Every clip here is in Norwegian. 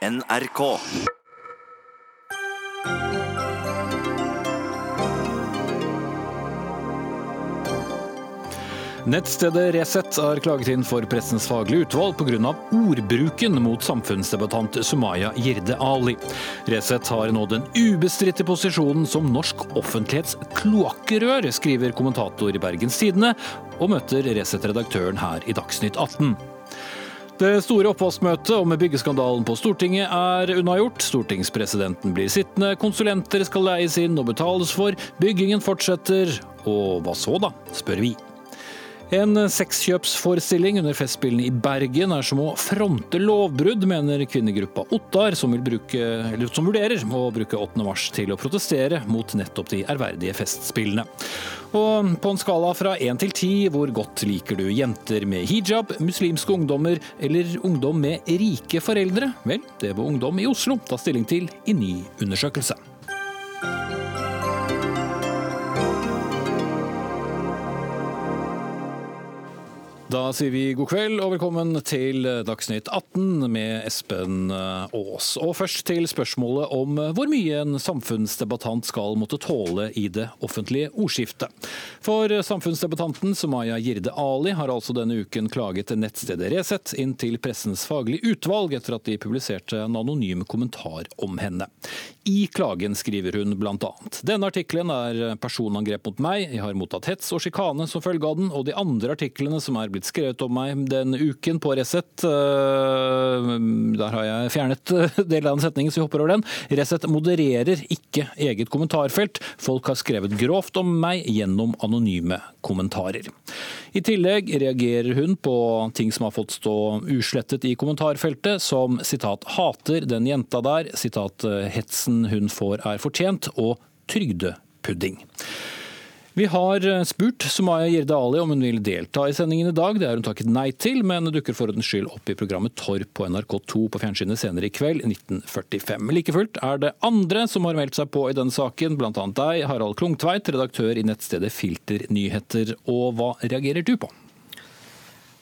NRK. Nettstedet Resett er klaget inn for Pressens faglige utvalg pga. ordbruken mot samfunnsdebattant Sumaya Jirde Ali. Resett har nå den ubestridte posisjonen som norsk offentlighets kloakkerør, skriver kommentator i Bergens Tidende, og møter Resett-redaktøren her i Dagsnytt 18. Det store oppvaskmøtet om byggeskandalen på Stortinget er unnagjort. Stortingspresidenten blir sittende, konsulenter skal leies inn og betales for, byggingen fortsetter. Og hva så, da, spør vi. En sexkjøpsforestilling under Festspillene i Bergen er som å fronte lovbrudd, mener kvinnegruppa Ottar, som, bruke, som vurderer å bruke 8. mars til å protestere mot nettopp de ærverdige Festspillene. Og på en skala fra én til ti, hvor godt liker du jenter med hijab, muslimske ungdommer eller ungdom med rike foreldre? Vel, det må Ungdom i Oslo ta stilling til i ny undersøkelse. Da sier vi god kveld og velkommen til Dagsnytt 18 med Espen Aas. Og først til spørsmålet om hvor mye en samfunnsdebattant skal måtte tåle i det offentlige ordskiftet. For samfunnsdebattanten Sumaya Jirde Ali har altså denne uken klaget nettstedet Resett inn til Pressens faglige utvalg etter at de publiserte en anonym kommentar om henne. I klagen skriver hun bl.a.: Denne artikkelen er personangrep mot meg, jeg har mottatt hets og sjikane som følge av den, og de andre artiklene som er blitt skrevet om meg den uken på Resett, der har jeg fjernet deler av den setningen, så vi hopper over den. Resett modererer ikke eget kommentarfelt. Folk har skrevet grovt om meg gjennom anonyme kommentarer. I tillegg reagerer hun på ting som har fått stå uslettet i kommentarfeltet, som sitat 'hater den jenta der', sitat 'hetsen hun får er fortjent', og trygdepudding. Vi har spurt Sumaya Jirde Ali om hun vil delta i sendingen i dag. Det har hun takket nei til, men dukker for ordens skyld opp i programmet Torp på NRK2 på fjernsynet senere i kveld 1945. Like fullt er det andre som har meldt seg på i denne saken, bl.a. deg, Harald Klungtveit, redaktør i nettstedet Filternyheter. Og hva reagerer du på?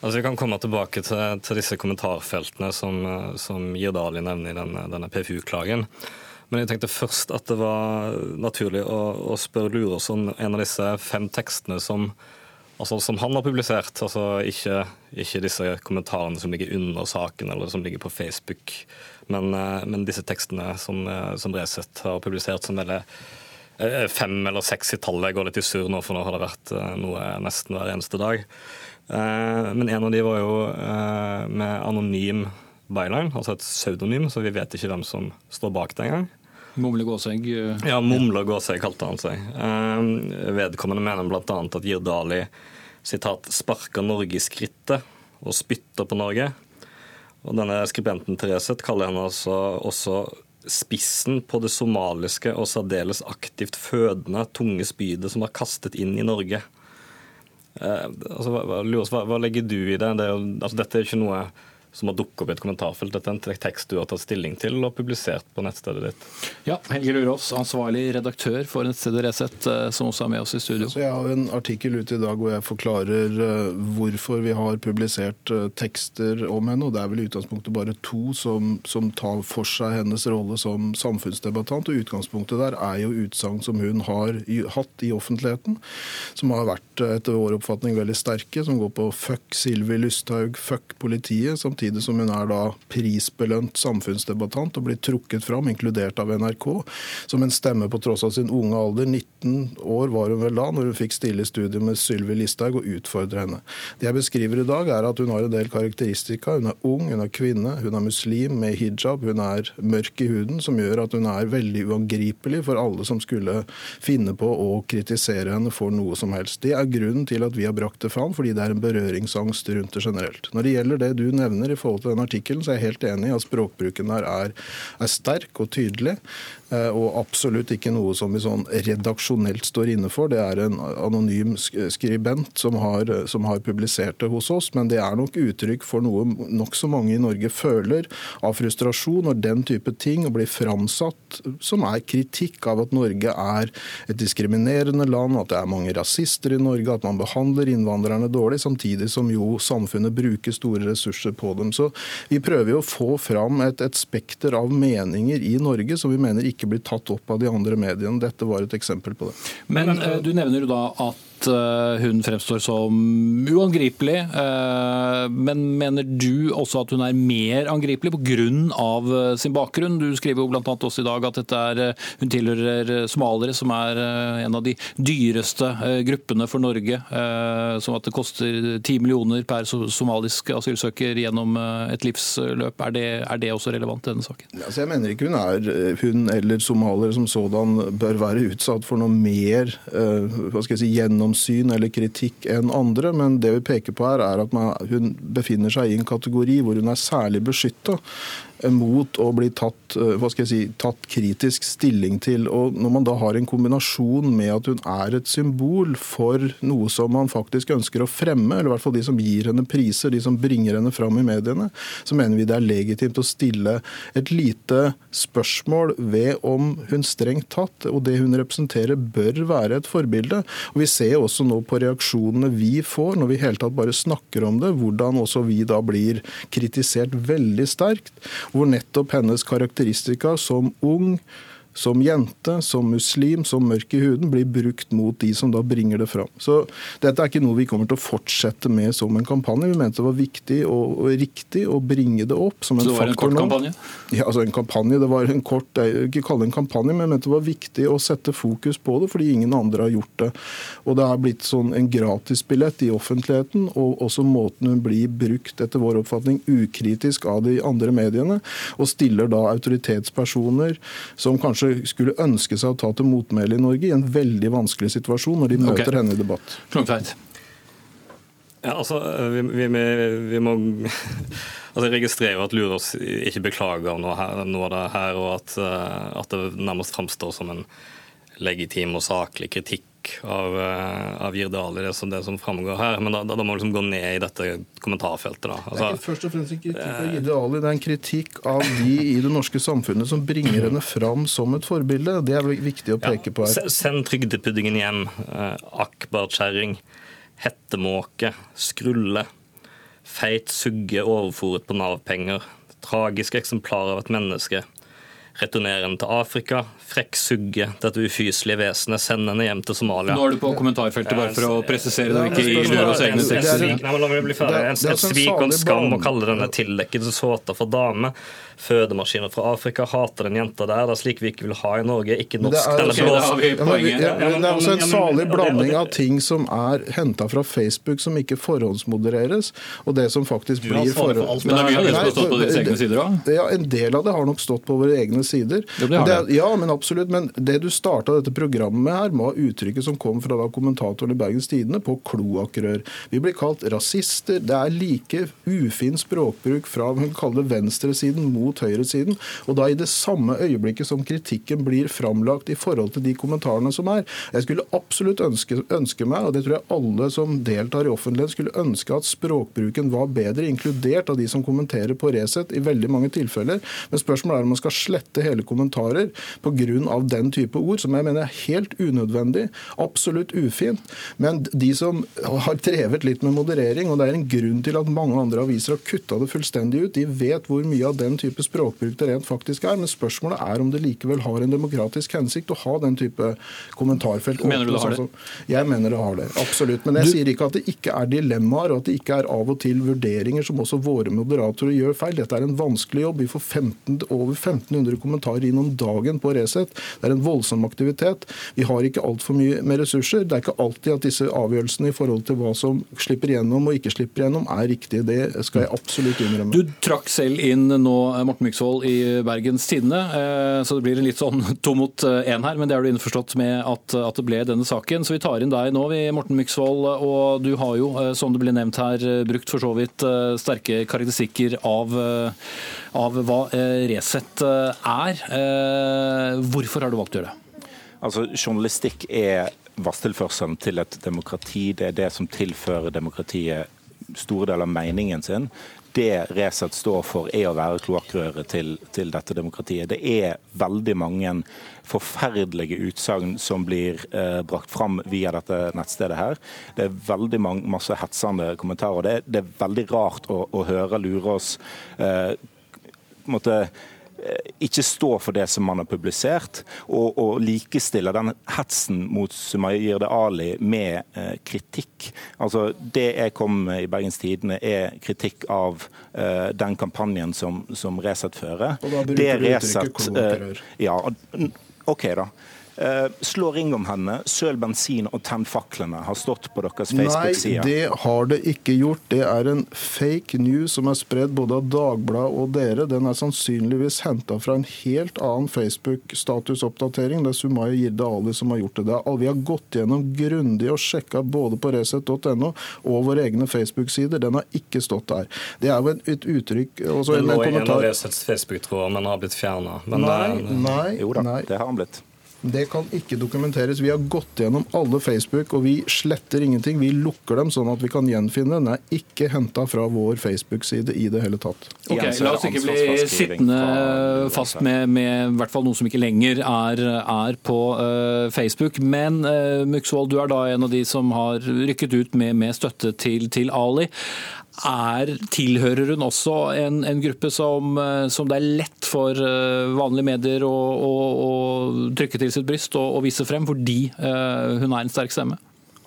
Altså Vi kan komme tilbake til, til disse kommentarfeltene som, som Jirde Ali nevner i denne, denne PFU-klagen. Men jeg tenkte først at det var naturlig å, å spørre Lurås en av disse fem tekstene som, altså, som han har publisert. Altså ikke, ikke, disse kommentarene som ligger under saken eller som ligger på Facebook, men, men disse tekstene som, som Resett har publisert som veldig fem eller seks i tallet. Jeg går litt i surr nå, for nå har det vært noe nesten hver eneste dag. Men en av de var jo med anonym byline, altså et pseudonym, så vi vet ikke hvem som står bak det engang. Mumle Gåsegg? Ja, Mumle Gåsegg kalte han seg. Vedkommende mener bl.a. at Jirdali sitat, 'sparker Norge i skrittet' og spytter på Norge. Og denne Skribenten Tereset kaller henne altså også spissen på det somaliske og særdeles aktivt fødende tunge spydet som er kastet inn i Norge. Eh, altså, hva, hva, hva, legger du i det? det er jo, altså, dette er ikke noe som har dukket opp i et kommentarfelt. Dette er en tekst du har tatt stilling til og publisert på nettstedet ditt. Ja, Helge Lurås, ansvarlig redaktør for nettstedet Resett, som også er med oss i studio. Så jeg har en artikkel ute i dag hvor jeg forklarer hvorfor vi har publisert tekster om henne. og Det er vel i utgangspunktet bare to som, som tar for seg hennes rolle som samfunnsdebattant. og Utgangspunktet der er jo utsagn som hun har hatt i offentligheten, som har vært etter vår oppfatning veldig sterke, som går på fuck Sylvi Lysthaug, fuck politiet. som samtidig som hun er da prisbelønt samfunnsdebattant og blir trukket fram, inkludert av NRK, som en stemme på tross av sin unge alder. 19 år var hun vel da, når hun fikk stille i studio med Sylvi Listhaug og utfordre henne. Det jeg beskriver i dag, er at hun har en del karakteristika. Hun er ung, hun er kvinne, hun er muslim med hijab, hun er mørk i huden, som gjør at hun er veldig uangripelig for alle som skulle finne på å kritisere henne for noe som helst. Det er grunnen til at vi har brakt det fram, fordi det er en berøringsangst rundt det generelt. Når det gjelder det du nevner, i forhold til den artikkelen, så er jeg helt enig i at språkbruken der er, er sterk og tydelig. Og absolutt ikke noe som vi sånn redaksjonelt står inne for. Det er en anonym skribent som har, som har publisert det hos oss, men det er nok uttrykk for noe nokså mange i Norge føler av frustrasjon når den type ting blir framsatt som er kritikk av at Norge er et diskriminerende land, at det er mange rasister i Norge, at man behandler innvandrerne dårlig, samtidig som jo samfunnet bruker store ressurser på dem. Så vi prøver jo å få fram et, et spekter av meninger i Norge som vi mener ikke blir tatt opp av de andre mediene. Dette var et eksempel på det. Men eh, du nevner jo da at Eh, hun fremstår som uangripelig. Eh, men mener du også at hun er mer angripelig pga. Eh, sin bakgrunn? Du skriver jo bl.a. også i dag at er, hun tilhører somaliere, som er en av de dyreste gruppene for Norge. Som at det koster ti millioner per somalisk asylsøker gjennom et livsløp. Er det, er det også relevant i denne saken? Altså jeg mener ikke hun er hun eller somaliere som sådan bør være utsatt for noe mer hva skal jeg si, gjennom gjennomsyn eller kritikk enn andre, men det vi peker på her er at man, hun befinner seg i en kategori hvor hun er særlig beskytta mot å bli tatt, eh, hva skal jeg si, tatt kritisk stilling til. Og Når man da har en kombinasjon med at hun er et symbol for noe som man faktisk ønsker å fremme, eller i hvert fall de som gir henne priser, de som bringer henne fram i mediene, så mener vi det er legitimt å stille et lite spørsmål ved om hun strengt tatt, og det hun representerer, bør være et forbilde. Og Vi ser også nå på reaksjonene vi får når vi i hele tatt bare snakker om det, hvordan også vi da blir kritisert veldig sterkt hvor nettopp hennes karakteristika som ung som jente, som muslim, som mørk i huden, blir brukt mot de som da bringer det fram. Så dette er ikke noe vi kommer til å fortsette med som en kampanje. Vi mente det var viktig og, og riktig å bringe det opp som en faktor. Så det var en kort kampanje? Ja, altså en kampanje. Det var en kort, jeg ikke kalle det en kampanje, men jeg mente det var viktig å sette fokus på det, fordi ingen andre har gjort det. Og det er blitt sånn en gratisbillett i offentligheten, og også måten hun blir brukt, etter vår oppfatning, ukritisk av de andre mediene, og stiller da autoritetspersoner som kanskje skulle ønske seg å ta til motmæle i Norge i en veldig vanskelig situasjon når de møter okay. henne i debatt. Klungtveit. Ja, altså, vi, vi, vi må altså, Jeg registrerer at Lurås ikke beklager noe, her, noe, av det her, og at, eh, at det nærmest framstår som en legitim og saklig kritikk av, eh, av Girdali, det som, det som framgår her. Men da, da, må man liksom gå ned i dette kommentarfeltet. Altså, det er ikke først og fremst en kritikk av Girdali, det er en kritikk av de i det norske samfunnet som bringer henne fram som et forbilde. Det er viktig å peke ja, på her. Send trygdepuddingen hjem. Akbarkjerring. Akbar-kjerring. Hettemåke. Skrulle. Feit sugge overfòret på Nav-penger. Tragiske eksemplar av et menneske returnere henne til Afrika, frekk sugge dette ufyselige vesenet, sende henne hjem til Somalia. Nå er du på kommentarfeltet, bare for å presisere det, ikke i Lørås egne tekster. Et svik og en skam å kalle denne tildekkede såta for dame fødemaskiner fra Afrika. Hater den jenta der. Det er slik vi ikke vil ha i Norge. Ikke norsk. Det er, okay, det, ja, det er også en salig blanding av ting som er henta fra Facebook som ikke forhåndsmodereres, og det som faktisk blir forhånds... Men det er mye av det som har stått på deres egne sider òg? Ja, en del av det har nok stått på våre egne sider. Det det, ja, men absolutt. Men det du starta dette programmet med her, var uttrykket som kom fra da kommentatoren i Bergens Tidende på kloakkrør. Vi blir kalt rasister. Det er like ufin språkbruk fra hun kaller venstresiden mot høyresiden. Og da i det samme øyeblikket som kritikken blir framlagt i forhold til de kommentarene som er. Jeg skulle absolutt ønske, ønske meg, og det tror jeg alle som deltar i offentlighet skulle ønske at språkbruken var bedre, inkludert av de som kommenterer på Resett i veldig mange tilfeller. Men spørsmålet er om man skal slette hele kommentarer pga. den type ord, som jeg mener er helt unødvendig, absolutt ufint. Men de som har drevet litt med moderering, og det er en grunn til at mange andre aviser har kutta det fullstendig ut, de vet hvor mye av den type type språkbruk det rent faktisk er. Men spørsmålet er om det likevel har en demokratisk hensikt å ha den type kommentarfelt. Mener du det har det? Jeg mener det har det, absolutt. Men jeg du... sier ikke at det ikke er dilemmaer, og at det ikke er av og til vurderinger som også våre moderatorer gjør feil. Dette er en vanskelig jobb. Vi får 15, over 1500 kommentarer inn om dagen på Resett. Det er en voldsom aktivitet. Vi har ikke altfor mye med ressurser. Det er ikke alltid at disse avgjørelsene i forhold til hva som slipper gjennom og ikke slipper gjennom, er riktige. Det skal jeg absolutt innrømme. Du trakk selv inn nå Morten Myksvold i Bergens Tidende. Eh, så det blir en litt sånn to mot én her, men det er du innforstått med at, det ble denne saken. Så vi tar inn deg nå, vi, Morten Myksvold. Og du har jo, eh, som det ble nevnt her, brukt for så vidt eh, sterke karakteristikker av, av hva Resett er. Hvorfor har du valgt å gjøre det? Altså, Journalistikk er vasstilførselen til et demokrati. Det er det som tilfører demokratiet store deler av meningen sin. det Resett står for, er å være kloakkrøret til, til, dette demokratiet. Det er veldig mange forferdelige utsagn som blir eh, brakt fram via dette nettstedet her. Det er veldig mange, masse hetsende kommentarer. Det, det er veldig rart å, å høre oss eh, måtte Eh, ikke stå for det som man har publisert, og, og likestille den hetsen mot Sumayirde Ali med eh, kritikk. Altså, Det jeg kom med i Bergens Tidende, er kritikk av eh, den kampanjen som, som Resett fører. Og da bruker du uttrykket kloakkrør. Eh, ja, OK, da. Eh, slå ring om henne, søl bensin og tenn faklene har stått på deres Facebook-side. Nei, det har det ikke gjort. Det er en fake news som er spredd både av Dagbladet og dere. Den er sannsynligvis henta fra en helt annen Facebook-statusoppdatering. Det er Sumaya Jirde Ali som har gjort det. det vi har gått gjennom grundig og sjekka både på resett.no og våre egne Facebook-sider. Den har ikke stått der. Det er jo et uttrykk Det lå i en av Resets Facebook-tråder, men har blitt fjerna. Nei, nei, nei, jo da, nei. det har han blitt. Det kan ikke dokumenteres. Vi har gått gjennom alle Facebook, og vi sletter ingenting. Vi lukker dem sånn at vi kan gjenfinne. Den er ikke henta fra vår Facebook-side i det hele tatt. Ok, La oss ikke bli sittende fast med, med hvert fall noe som ikke lenger er, er på uh, Facebook. Men uh, Myksvold, du er da en av de som har rykket ut med, med støtte til, til Ali. Er, tilhører hun også en, en gruppe som, eh, som, det er lett for uh, vanlige medier å, å, å, trykke til sitt bryst og, og vise frem, fordi uh, hun er en sterk stemme?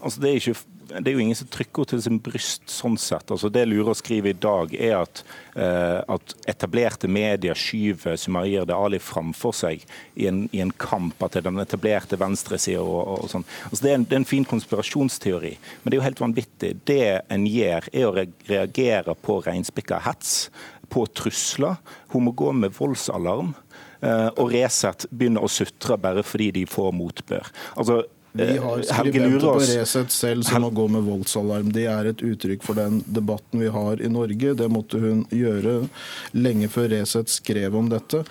Altså, det er ikke det er jo ingen som trykker til sin bryst sånn sett. Altså det Lurer skriver i dag, er at, eh, at etablerte medier skyver Sumaya de Ali framfor seg i en, i en kamp til den etablerte venstresida. Og, og sånn. Altså det, er en, det er en fin konspirasjonsteori, men det er jo helt vanvittig. Det en gjør, er å reagere på reinspikka hets, på trusler. Hun må gå med voldsalarm. Uh, og Resett begynner å sutre bare fordi de får motbør. Altså, vi har eh, skribenter på Resett selv som må gå med voldsalarm. Det er et uttrykk for den debatten vi har i Norge. Det måtte hun gjøre lenge før Resett skrev om dette.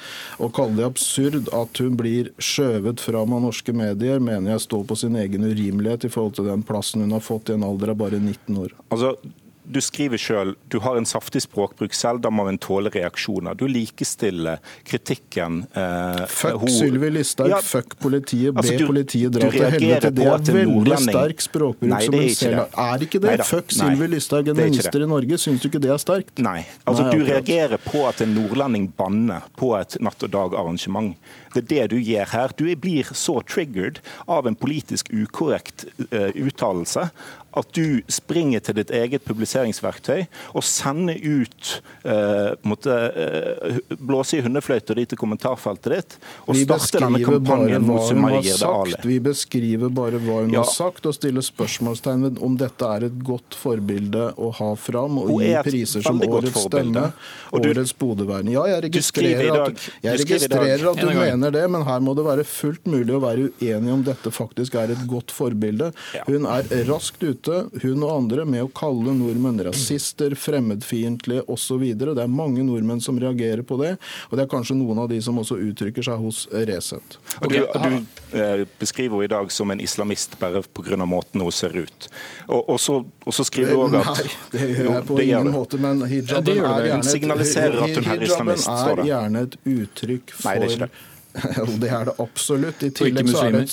Å kalle det absurd at hun blir skjøvet fram av norske medier, mener jeg står på sin egen urimelighet i forhold til den plassen hun har fått i en alder av bare 19 år. Altså, du skriver sjøl du har en saftig språkbruk selv, da må en tåle reaksjoner. Du likestiller kritikken eh, Fuck. Sylvi Listhaug, ja, fuck politiet, be altså, politiet dra til helvete. Det er veldig sterk språkbruk Nei, som hun selv har. Er ikke det? Neida. Fuck Sylvi Listhaug, en minister i Norge. Syns du ikke det er sterkt? Nei. Altså, Nei, du reagerer på at en nordlending banner på et natt og dag-arrangement. Det er det du gjør her. Du blir så triggered av en politisk ukorrekt uh, uttalelse at du springer til ditt eget publiseringsverktøy og sender ut uh, måtte, uh, blåse i hundefløyta di til kommentarfeltet ditt og starter denne kampanjen mot Sumaya Ali. Vi beskriver bare hva hun ja. har sagt og stiller spørsmålstegn ved om dette er et godt forbilde å ha fram og gi priser som Årets stemme, og Årets Bodøvern. Ja, jeg registrerer at, jeg registrerer at du mener mener det, men her må det være fullt mulig å være uenig om dette faktisk er et godt forbilde. Hun er raskt ute, hun og andre, med å kalle nordmenn rasister, fremmedfiendtlige osv. Det er mange nordmenn som reagerer på det, og det er kanskje noen av de som også uttrykker seg hos Resett. Okay. du, du eh, beskriver henne i dag som en islamist bare pga. måten hun ser ut. Og, og, så, og så, skriver du òg at Nei, det gjør jeg på ingen måte, men hijaben er gjerne et, er gjerne et uttrykk for Nei, Jo, det er det absolutt. I tillegg, så er det,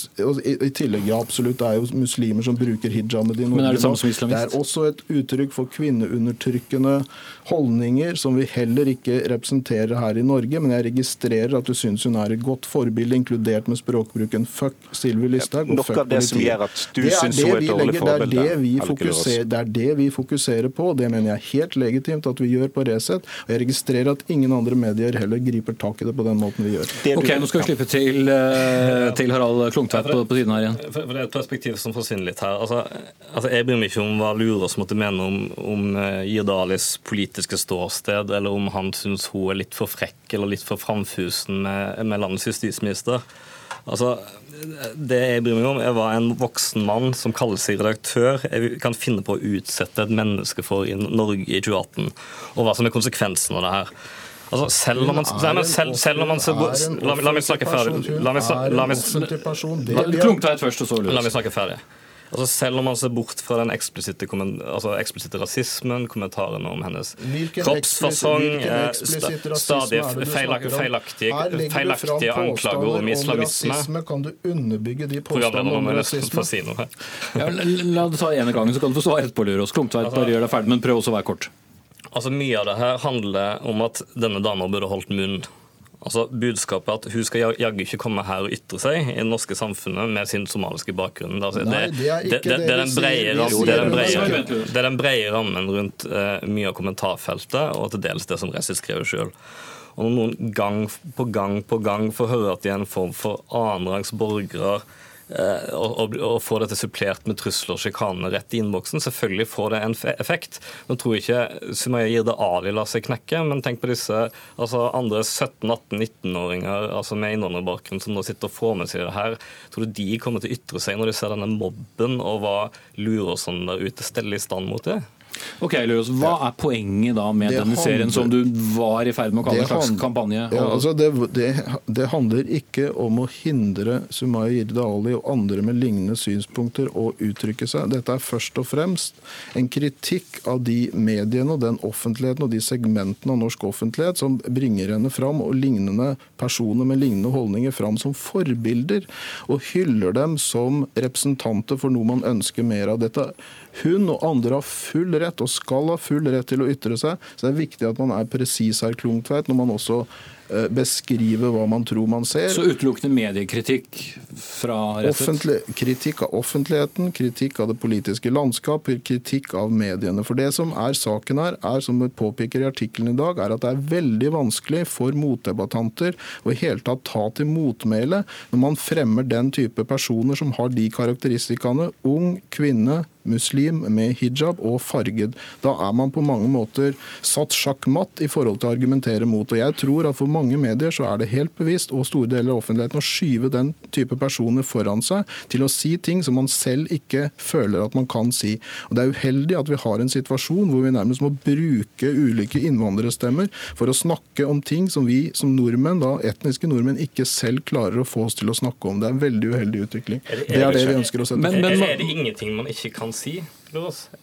i, i tillegg ja, absolutt, det er jo muslimer som bruker hijamet i Norge. Men er det samme som islamist? Det er også et uttrykk for kvinneundertrykkende holdninger som vi heller ikke representerer her i Norge. Men jeg registrerer at du syns hun er et godt forbilde, inkludert med språkbruken 'fuck Sylvi Listhaug' og 'fuck politiet'. Det er det vi legger, det er det vi, fokuserer, det er det vi fokuserer på. Det mener jeg er helt legitimt at vi gjør på Resett. Og jeg registrerer at ingen andre medier heller griper tak i det på den måten vi gjør. Det du, Okay, skal vi slippe til, uh, til Harald Klungtveit på, på, siden her igjen. For, Det er et perspektiv som forsvinner litt her. Altså, altså Jeg bryr meg ikke om hva Lurås måtte mene om, om uh, Jirdalis politiske ståsted, eller om han syns hun er litt for frekk eller litt for framfusen med, med landets justisminister. Altså, det jeg bryr meg om, er hva en voksen mann som kaller seg redaktør, kan finne på å utsette et menneske for i Norge i 2018, og hva som er konsekvensen av det her. Altså, selv når man, selv, selv når man la, la meg snakke ferdig. La meg, la meg, Klungtveit først, så La meg snakke ferdig. Altså Selv om man ser bort fra den eksplisitte, altså eksplisitte rasismen, kommentarene om hennes hvilken kroppsfasong, eh, stadig feilaktige, feilaktige anklager om islamisme rasisme, Kan du underbygge de påstandene om rasisme? Si ja, la det ta ene gang, så kan du få svare etterpå, Lurås. Klumtveit, bare gjør deg ferdig, men prøv også å være kort. Altså Mye av det her handler om at denne dama burde holdt munn. Altså Budskapet at hun skal jaggu ikke komme her og ytre seg i det norske samfunnet med sin somaliske bakgrunn. Altså, Nei, det, det, det, det, er den breie, det er den brede rammen rundt uh, mye av kommentarfeltet, og til dels det som Resi skrev sjøl. Og når noen gang på gang på gang får høre at de er en form for annenrangs borgere og, og få dette supplert med trusler og sjikane rett i innboksen. Selvfølgelig får det en effekt. Nå tror jeg ikke Sumaya Jirde Ali lar seg knekke, men tenk på disse altså andre 17-18-19-åringer altså med innvandrerbakgrunn som nå sitter og får med seg det her. Tror du de kommer til å ytre seg når de ser denne mobben, og hva lurer sånn der ute steller i stand mot det? Ok, Løs, Hva er poenget da med det denne handler, serien som du var i ferd med å kalle en slags kampanje? Ja, altså det, det, det, handler ikke om å hindre Sumaya Jirde Ali og andre med lignende synspunkter å uttrykke seg. Dette er først og fremst en kritikk av de mediene og den offentligheten og de segmentene av norsk offentlighet som bringer henne fram, og lignende personer med lignende holdninger fram som forbilder, og hyller dem som representanter for noe man ønsker mer av. Dette hun og andre har full rett, og skal ha full rett til å ytre seg. Så det er viktig at man er presis her, Klungtveit, når man også beskriver beskrive hva man tror man ser. Så utelukkende mediekritikk fra Offentlig, kritikk av offentligheten, kritikk av det politiske landskap, kritikk av mediene. For det som er saken her, er som vi påpeker i artikkelen i dag, er at det er veldig vanskelig for motdebattanter å i hele tatt ta til motmæle når man fremmer den type personer som har de karakteristikkene. Ung, kvinne, muslim med hijab og farged. Da er man på mange måter satt sjakkmatt i forhold til å argumentere mot. Og jeg tror at for mange medier så er det helt bevisst, og store deler av offentligheten, å skyve den type personer foran seg til å si ting som man selv ikke føler at man kan si. Og Det er uheldig at vi har en situasjon hvor vi nærmest må bruke ulike innvandrerstemmer for å snakke om ting som vi som nordmenn, da etniske nordmenn, ikke selv klarer å få oss til å snakke om. Det er en veldig uheldig utvikling. Det, er det, vi ønsker å sette men, men, Er det ingenting man ikke kan si?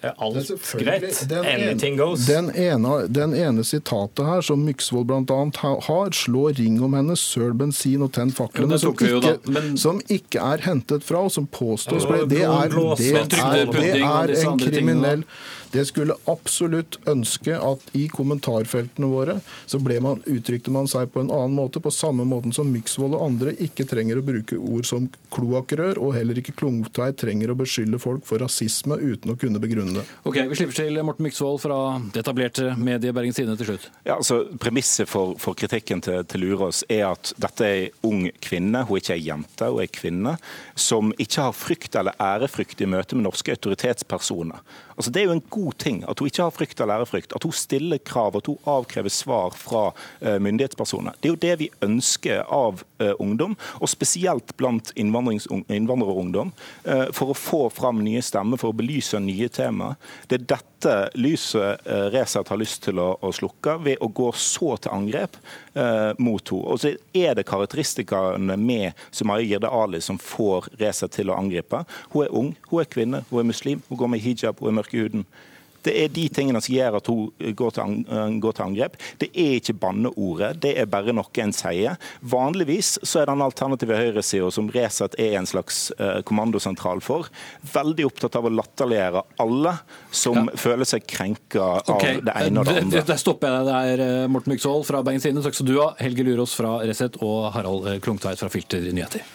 Er alt greit? Anything goes? Den ene, den ene sitatet her som Myksvold bl.a. har, slår ring om henne, søl bensin og tenn faklene, som, men... som, ikke er hentet fra, og som påstås ja, det det, det det er en kriminell det skulle absolutt ønske at i kommentarfeltene våre så man, uttrykte man seg på en annen måte, på samme måten som Myksvold og andre ikke trenger å bruke ord som kloakkrør, og heller ikke Klungtveit trenger å beskylde folk for rasisme uten å kunne begrunne det. Ok, Vi slipper til Morten Myksvold fra det etablerte mediet Bergens Tidende til slutt. Ja, altså Premisset for, for kritikken til, til Lurås er at dette er en ung kvinne, hun er ikke ei jente, hun er kvinne, som ikke har frykt eller ærefrykt i møte med norske autoritetspersoner. Altså, Det er jo en god ting at hun ikke har frykt av lærerfrykt, At hun stiller krav, at hun avkrever svar fra uh, myndighetspersoner. Det er jo det vi ønsker av uh, ungdom, og spesielt blant innvandrerungdom. Uh, for å få fram nye stemmer, for å belyse nye temaer. Det er dette lyset Resett har lyst til å, å, slukke, ved å gå så til angrep mot henne. Og så er det karakteristikkene med Sumaya Girde Ali som får Resett til å angripe. Hun er ung, hun er kvinne, hun er muslim, hun går med hijab, hun er mørk i huden. Det er de tingene som gjør at hun går til, eh, går til angrep. Det er ikke banneordet, det er bare noe en sier. Vanligvis så er den alternative høyresida, som Resett er en slags uh, kommandosentral for, veldig opptatt av å latterliggjøre alle som ja. føler seg krenka okay. av det ene og det andre. Der stopper jeg deg der, er Morten Myksvold fra Bergens Tidende. Takk skal du ha. Helge Lurås fra Resett og Harald Klungtveit fra Filter Nyheter.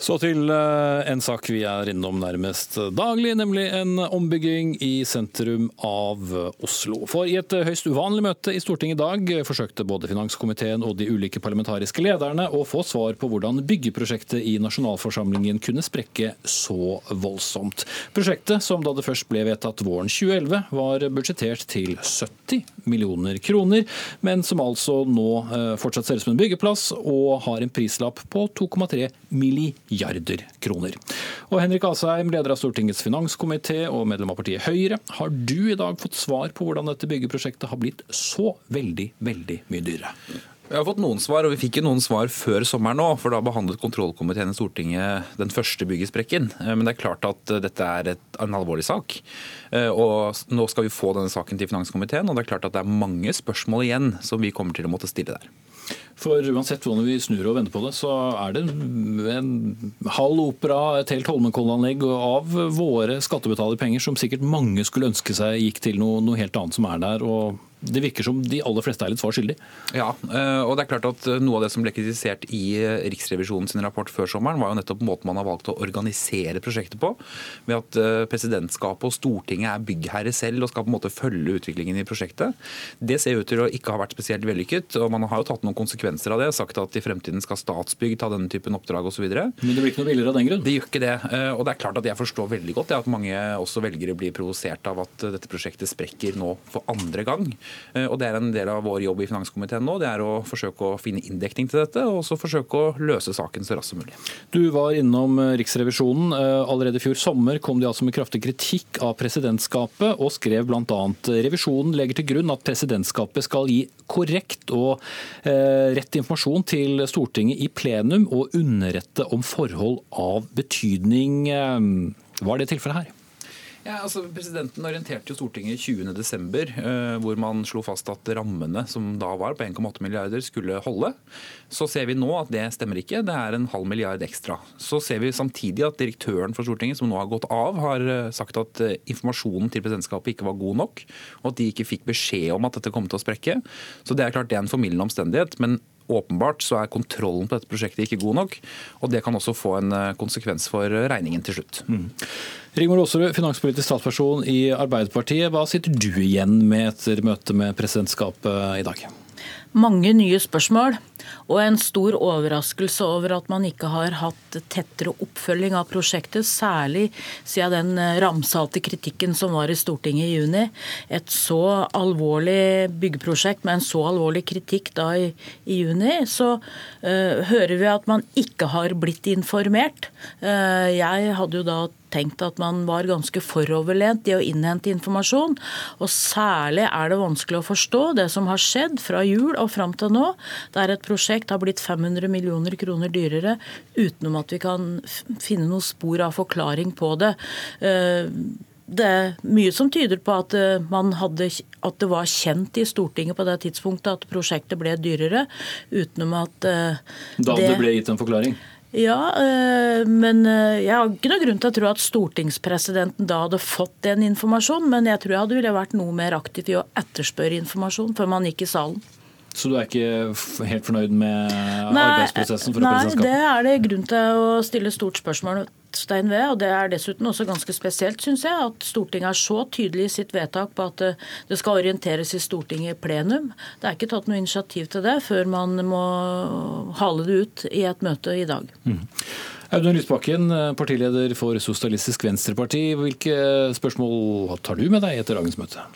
Så til eh, en sak vi er innom nærmest daglig, nemlig en ombygging i sentrum av Oslo. For i et høyst uvanlig møte i Stortinget i dag forsøkte både finanskomiteen og de ulike parlamentariske lederne å få svar på hvordan byggeprosjektet i nasjonalforsamlingen kunne sprekke så voldsomt. Prosjektet, som da det først ble vedtatt våren 2011, var budsjettert til 70 millioner kroner, men som altså nå eh, fortsatt ser ut som en byggeplass og har en prislapp på 2,3 milliarder milliarder kroner. Og Henrik Asheim, leder av Stortingets finanskomité og medlem av partiet Høyre. Har du i dag fått svar på hvordan dette byggeprosjektet har blitt så veldig, veldig mye dyrere? Vi har fått noen svar, og vi fikk jo noen svar før sommeren òg. For da behandlet kontrollkomiteen i Stortinget den første byggesprekken. Eh, men det er klart at eh, dette er et, en alvorlig sak. Eh, og nå skal vi få denne saken til finanskomiteen, og det er klart at det er mange spørsmål igjen som vi kommer til å måtte stille der. For uansett hvordan vi snur og vender på det, så er det en halv opera, et helt Holmenkollen-anlegg av våre skattebetalerpenger som sikkert mange skulle ønske seg gikk til noe, noe helt annet som er der. og det virker som de aller fleste er litt svar skyldig. Ja, eh, og det er klart at eh, Noe av det som ble kritisert i Riksrevisjonen Riksrevisjonens rapport før sommeren, var jo nettopp måten man har valgt å organisere prosjektet på. Ved at presidentskapet og Stortinget er byggherre selv og skal på en måte følge utviklingen i prosjektet. Det ser ut til å ikke ha vært spesielt vellykket. og Man har jo tatt noen konsekvenser av det. Sagt at i fremtiden skal Statsbygg ta denne typen oppdrag osv. Men det blir ikke noe billigere av den grunn? Det gjør ikke det. Og det er klart at jeg forstår veldig godt at mange også velgere blir provosert av at dette prosjektet sprekker nå for andre gang. Eh, og Det er en del av vår jobb i finanskomiteen nå. Det er å forsøke å finne inndekning til dette, og også forsøke å løse saken så raskt som mulig. Du var innom eh, Riksrevisjonen. Eh, allerede i fjor sommer kom de altså med kraftig kritikk av presidentskapet, og skrev bl.a.: Revisjonen legger til grunn at presidentskapet skal gi korrekt og rett informasjon til Stortinget i plenum og underrette om forhold av betydning. Hva er det tilfellet her? Ja, altså Presidenten orienterte jo Stortinget 20.12., eh, hvor man slo fast at rammene som da var på 1,8 milliarder skulle holde. Så ser vi nå at det stemmer ikke, det er en halv milliard ekstra. Så ser vi samtidig at direktøren for Stortinget, som nå har gått av, har eh, sagt at eh, informasjonen til presidentskapet ikke var god nok, og at de ikke fikk beskjed om at dette kom til å sprekke. Så det er klart det er en formildende omstendighet. men åpenbart så er kontrollen på dette prosjektet ikke god nok. Og det kan også få en konsekvens for regningen til slutt. Mm. Rigmor Aasrud, finanspolitisk statsperson i Arbeiderpartiet. Hva sitter du igjen med etter møtet med presidentskapet i dag? mange nye spørsmål og en stor overraskelse over at man ikke har hatt tettere oppfølging av prosjektet, særlig siden den ramsalte kritikken som var i Stortinget i juni. Et så alvorlig byggeprosjekt med en så alvorlig kritikk da i, i juni, så uh, hører vi at man ikke har blitt informert. Uh, jeg hadde jo da tenkt at man var ganske foroverlent i å innhente informasjon. Og særlig er det vanskelig å forstå det som har skjedd fra jul og fram til nå, der et prosjekt har blitt 500 millioner kroner dyrere utenom at vi kan finne noe spor av forklaring på det. Eh, det er mye som tyder på at, eh, hadde, at, det var kjent i Stortinget på det tidspunktet at prosjektet ble dyrere, utenom at det Da det, ble gitt en forklaring? Ja, eh, men eh, jeg har ikke noen grunn til å tro at stortingspresidenten da hadde fått den informasjonen, men jeg tror jeg hadde ville vært noe mer aktiv i å etterspørre informasjon før man gikk i salen. Så du er ikke helt fornøyd med nei, arbeidsprosessen for nei, det er det grunn til å stille stort spørsmål Stein ved. Og det er dessuten også ganske spesielt, syns jeg, at Stortinget er så tydelig i sitt vedtak på at det skal orienteres i Stortinget i plenum. Det er ikke tatt noe initiativ til det før man må hale det ut i et møte i dag. Mm. Audun Lysbakken, partileder for Sosialistisk Venstreparti. Hvilke spørsmål tar du med deg etter dagens møte?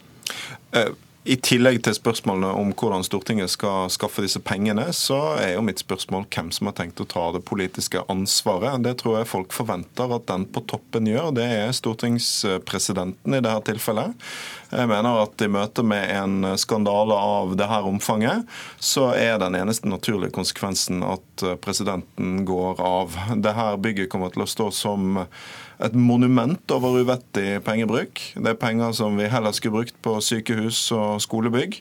Uh. I tillegg til spørsmålene om hvordan Stortinget skal skaffe disse pengene, så er jo mitt spørsmål hvem som har tenkt å ta det politiske ansvaret. Det tror jeg folk forventer at den på toppen gjør. Det er stortingspresidenten i dette tilfellet. Jeg mener at i møte med en skandale av dette omfanget, så er den eneste naturlige konsekvensen at presidenten går av. Dette bygget kommer til å stå som et monument over uvettig pengebruk. Det er penger som vi heller skulle brukt på sykehus og skolebygg.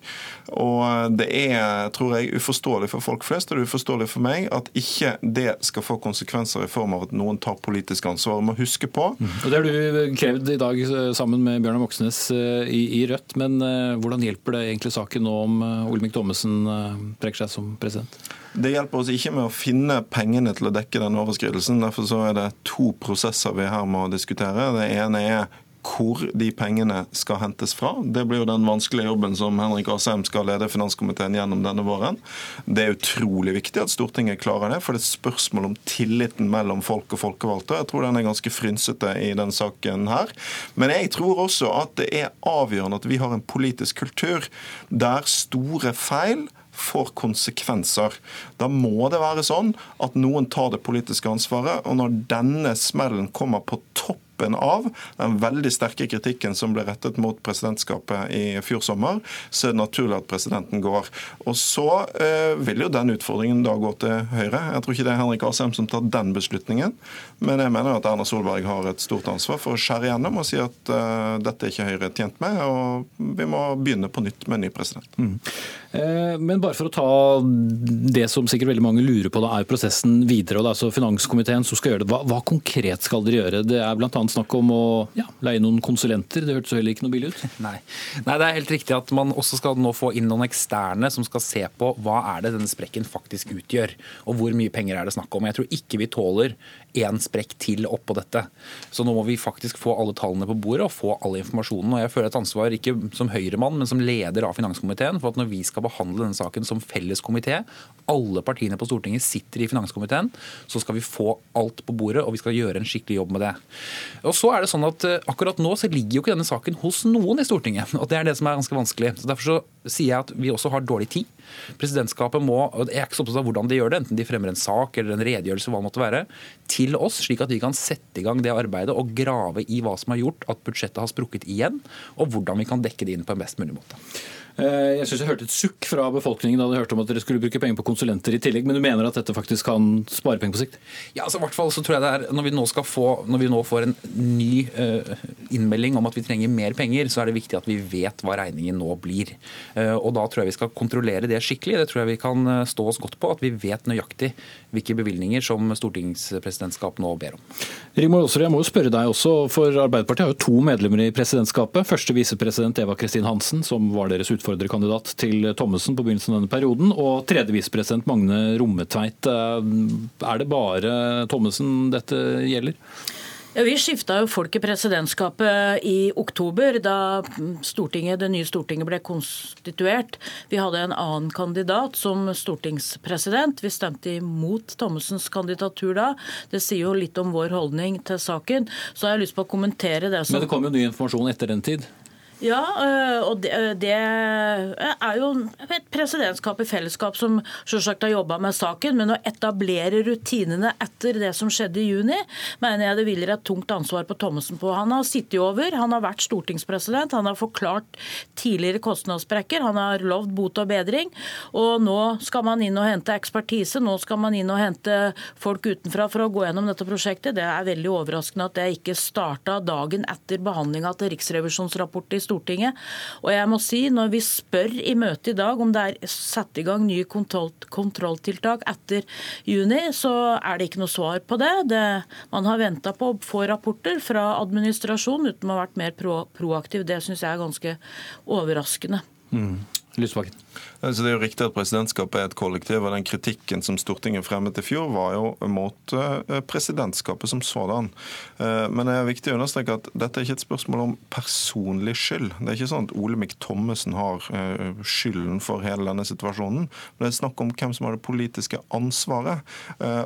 Og det er, tror jeg, uforståelig for folk flest, og det er uforståelig for meg, at ikke det skal få konsekvenser i form av at noen tar politisk ansvar. Må huske på. Og Det har du krevd i dag eh, sammen med Bjørnar Moxnes eh, i, i, Rødt, men eh, hvordan hjelper det egentlig saken nå om Olemic Thommessen trekker seg som president? Det hjelper oss ikke med å finne pengene til å dekke den overskridelsen. Derfor så er det to prosesser vi her må diskutere. Det ene er hvor de pengene skal hentes fra. Det blir jo den vanskelige jobben som Henrik Asheim skal lede finanskomiteen gjennom denne våren. Det er utrolig viktig at Stortinget klarer det, for det er et spørsmål om tilliten mellom folk og folkevalgte. Jeg tror den er ganske frynsete i den saken her. Men jeg tror også at det er avgjørende at vi har en politisk kultur der store feil får konsekvenser. Da må det være sånn at noen tar det politiske ansvaret. Og når denne smellen kommer på toppen av den veldig sterke kritikken som ble rettet mot presidentskapet i fjor sommer, så er det naturlig at presidenten går. Og Så eh, vil jo den utfordringen da gå til Høyre. Jeg tror ikke det er Henrik Asheim som tar den beslutningen, men jeg mener at Erna Solberg har et stort ansvar for å skjære gjennom og si at uh, dette er ikke Høyre tjent med, og vi må begynne på nytt med en ny president. Mm. Eh, men bare for å ta det som sikkert veldig mange lurer på, da er prosessen videre. og Det er altså finanskomiteen som skal gjøre det. Hva, hva konkret skal dere gjøre? Det er bl.a snakk om å ja, leie noen konsulenter. Det hørtes heller ikke noe billig ut? Nei. Nei. det er helt riktig at man også skal nå få inn noen eksterne som skal se på hva er det denne sprekken faktisk utgjør, og hvor mye penger er det snakk om. Jeg tror ikke vi tåler én sprekk til oppå dette. Så nå må vi faktisk få alle tallene på bordet og få all informasjonen. Og jeg føler et ansvar ikke som Høyre-mann, men som leder av finanskomiteen for at når vi skal behandle denne saken som felles komité, alle partiene på Stortinget sitter i finanskomiteen, så skal vi få alt på bordet og vi skal gjøre en skikkelig jobb med det. Og så er det sånn at eh, Akkurat nå så ligger jo ikke denne saken hos noen i Stortinget. og Det er det som er ganske vanskelig. Så Derfor så sier jeg at vi også har dårlig tid. Presidentskapet må, og jeg er ikke så opptatt av hvordan de gjør det, enten de fremmer en sak eller en redegjørelse, hva det måtte være, til oss, slik at vi kan sette i gang det arbeidet og grave i hva som har gjort at budsjettet har sprukket igjen, og hvordan vi kan dekke det inn på en best mulig måte. Eh, jeg synes jeg hørte et sukk fra befolkningen da de hørte om at dere skulle bruke penger på konsulenter i tillegg, men du mener at dette faktisk kan spare penger på sikt? Ja, altså i hvert fall så tror jeg det er, Når vi nå, skal få, når vi nå får en ny uh, innmelding om at vi trenger mer penger, så er det viktig at vi vet hva regningen nå blir. Uh, og Da tror jeg vi skal kontrollere det skikkelig. Det tror jeg vi kan stå oss godt på. At vi vet nøyaktig hvilke bevilgninger som stortingspresidentskap nå ber om. Rigmor Aasrud, jeg må jo spørre deg også, for Arbeiderpartiet har jo to medlemmer i presidentskapet. Første visepresident Eva Kristin Hansen, som var deres utfordrerkandidat til Thommessen på begynnelsen av denne perioden, og tredje visepresident Magne Rommetveit. Eh, er det bare Thommessen dette gjelder? Ja, vi skifta jo folk i presidentskapet i oktober, da det nye Stortinget ble konstituert. Vi hadde en annen kandidat som stortingspresident. Vi stemte imot Thommessens kandidatur da. Det sier jo litt om vår holdning til saken. Så har jeg lyst på å kommentere det som Men det kom jo ny informasjon etter den tid? Ja, øh, og det, øh, det, er jo et presidentskap i fellesskap som selvsagt har jobba med saken, men å etablere rutinene etter det som skjedde i juni, mener jeg det hviler et tungt ansvar på Thommessen på. Han har sittet over, han har vært stortingspresident, han har forklart tidligere kostnadssprekker, han har lovd bot og bedring, og nå skal man inn og hente ekspertise, nå skal man inn og hente folk utenfra for å gå gjennom dette prosjektet. Det er veldig overraskende at det ikke starta dagen etter behandlinga til Riksrevisjonsrapporten i Stortinget Stortinget. Og jeg må si, når vi spør i møtet i dag om det er satt i gang nye kontroll kontrolltiltak etter juni, så er det ikke noe svar på det. det man har venta på å få rapporter fra administrasjonen uten å ha vært mer pro proaktiv. Det syns jeg er ganske overraskende. Mm. Lysbakken. Så det er jo riktig at presidentskapet er et kollektiv, og den kritikken som Stortinget fremmet i fjor, var jo mot eh, presidentskapet som sådan. Eh, men det er viktig å understreke at dette er ikke et spørsmål om personlig skyld. Det er ikke sånn at Olemic Thommessen har eh, skylden for hele denne situasjonen. Men det er snakk om hvem som har det politiske ansvaret.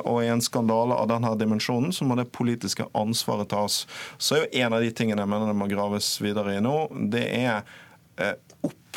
Og i en skandale av denne dimensjonen så må det politiske ansvaret tas. Så er jo en av de tingene jeg mener det må graves videre i nå, det er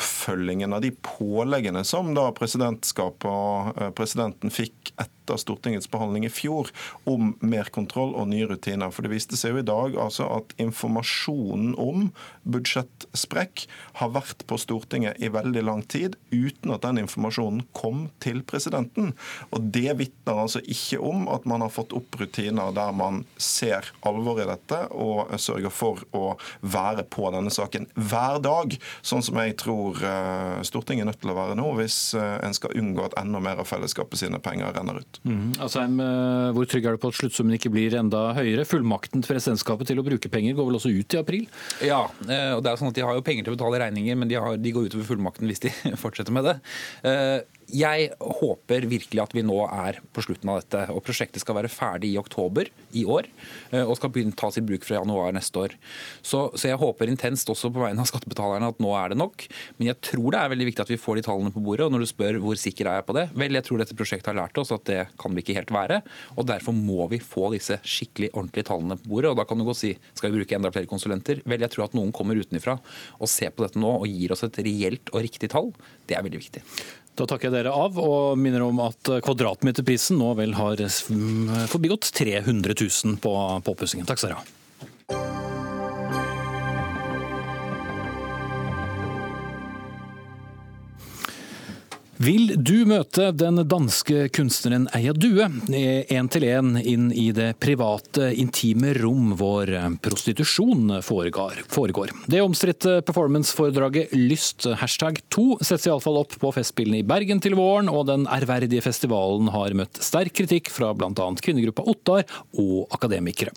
oppfølgingen av de påleggene som da presidentskapet og eh, presidenten fikk etter Stortingets behandling i fjor om mer kontroll og nye rutiner. For Det viste seg jo i dag altså at informasjonen om budsjettsprekk har vært på Stortinget i veldig lang tid uten at den informasjonen kom til presidenten. Og Det vitner altså ikke om at man har fått opp rutiner der man ser alvor i dette og sørger for å være på denne saken hver dag, sånn som jeg tror eh, Stortinget er nødt til å være nå hvis eh, en skal unngå at enda mer av fellesskapet sine penger renner ut. Mm. Asheim, hvor trygg er du på at sluttsummen ikke blir enda høyere? Fullmakten til presidentskapet til å bruke penger går vel også ut i april? Ja, eh, og det er sånn at de har jo penger til å betale regninger, men de, har, de går utover fullmakten hvis de fortsetter med det. Jeg håper virkelig at vi nå er på slutten av dette. og Prosjektet skal være ferdig i oktober i år eh, og skal begynne tas i bruk fra januar neste år. Så, så, jeg håper intenst også på vegne av skattebetalerne at nå er det nok. Men jeg tror det er veldig viktig at vi får de tallene på bordet. Og når du spør hvor sikker er jeg på det, vel, jeg tror dette prosjektet har lært oss at det kan vi ikke helt være. Og derfor må vi få disse skikkelig ordentlige tallene på bordet. Og da kan du godt si skal vi bruke enda flere konsulenter? Vel, jeg tror at noen kommer utenfra og ser på dette nå og gir oss et reelt og riktig tall. Det er veldig viktig. Da takker jeg dere av, og minner om at kvadratmeterprisen nå vel har forbigått 300 000 på påpussingen. Takk skal dere ha. Vil du møte den danske kunstneren Eia Due én til én inn i det private, intime rom hvor prostitusjon foregår? foregår. Det omstridte performanceforedraget Lyst hashtag 2 settes iallfall opp på Festspillene i Bergen til våren, og den ærverdige festivalen har møtt sterk kritikk fra bl.a. kvinnegruppa Ottar og akademikere.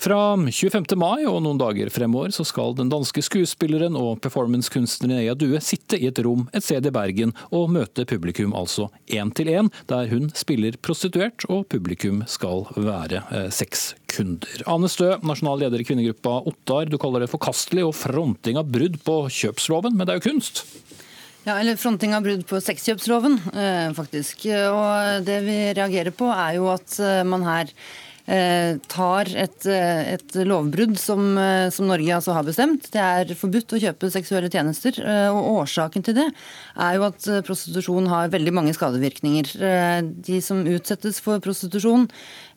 Fra 25. mai og noen dager fremover så skal den danske skuespilleren og performancekunstneren Eia Due sitte i et rom et sted i Bergen og møte publikum altså én til én, der hun spiller prostituert og publikum skal være eh, sexkunder. Ane Stø, nasjonal leder i kvinnegruppa Ottar, du kaller det forkastelig og fronting av brudd på kjøpsloven, men det er jo kunst? Ja, eller fronting av brudd på sexkjøpsloven, eh, faktisk. Og det vi reagerer på er jo at eh, man her tar et, eh, et lovbrudd som, eh, som, Norge altså har bestemt. Det er forbudt å kjøpe seksuelle tjenester. og Årsaken til det er jo at prostitusjon har veldig mange skadevirkninger. De som utsettes for prostitusjon,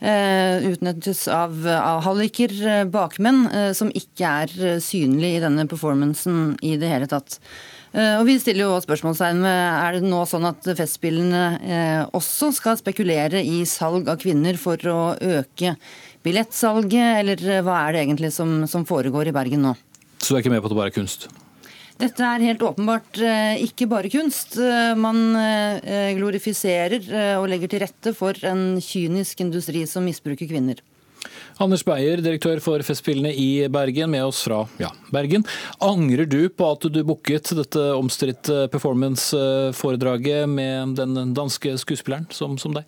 utnyttes av, av halliker, bakmenn, som ikke er synlige i denne performancen i det hele tatt. Eh, og Vi stiller jo spørsmålstegn ved er det nå sånn at Festspillene eh, også skal spekulere i salg av kvinner for å øke billettsalget, eller hva er det egentlig som, som foregår i Bergen nå? Så du er ikke med på at det bare er kunst? Dette er helt åpenbart eh, ikke bare kunst. Man glorifiserer og legger til rette for en kynisk industri som misbruker kvinner. Anders Beyer, direktør for Festspillene i Bergen, med oss fra ja, Bergen. Angrer du på at du booket dette omstridte performance-foredraget med den danske skuespilleren som, som deg?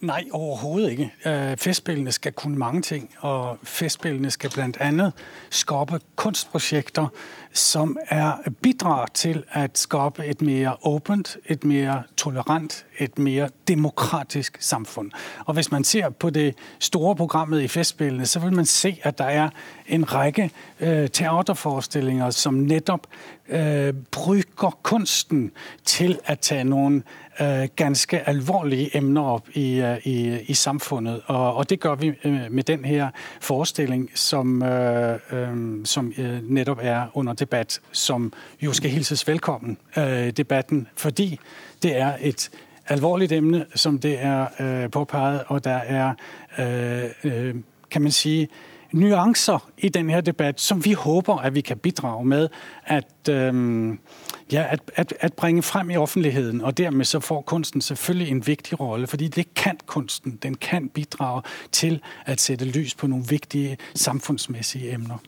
Nei, overhovedet ikke. Øh, festspillene skal kunne mange ting, og Festspillene skal bl.a. skape kunstprosjekter som er bidrag til å skape et mer åpent, et mer tolerant, et mer demokratisk samfunn. Og Hvis man ser på det store programmet i Festspillene, så vil man se at der er en rekke øh, teaterforestillinger som nettopp øh, bruker kunsten til å ta noen ganske alvorlige emner opp i, øh, i, i samfunnet. Og, og, det gjør vi med den her forestilling som, øh, som nettopp er under debatt, som jo skal hilses velkommen, debatten, fordi det er et alvorligt emne, som det er øh, påpeget, og der er, øh, kan man sige, nuancer i denne debatt som vi håper at vi kan bidrage med at, øhm, ja, at, at, at, bringe frem i offentligheten. Og dermed så får kunsten selvfølgelig en viktig rolle, fordi det kan kunsten. Den kan bidrage til å sette lys på noen viktige samfunnsmessige emner.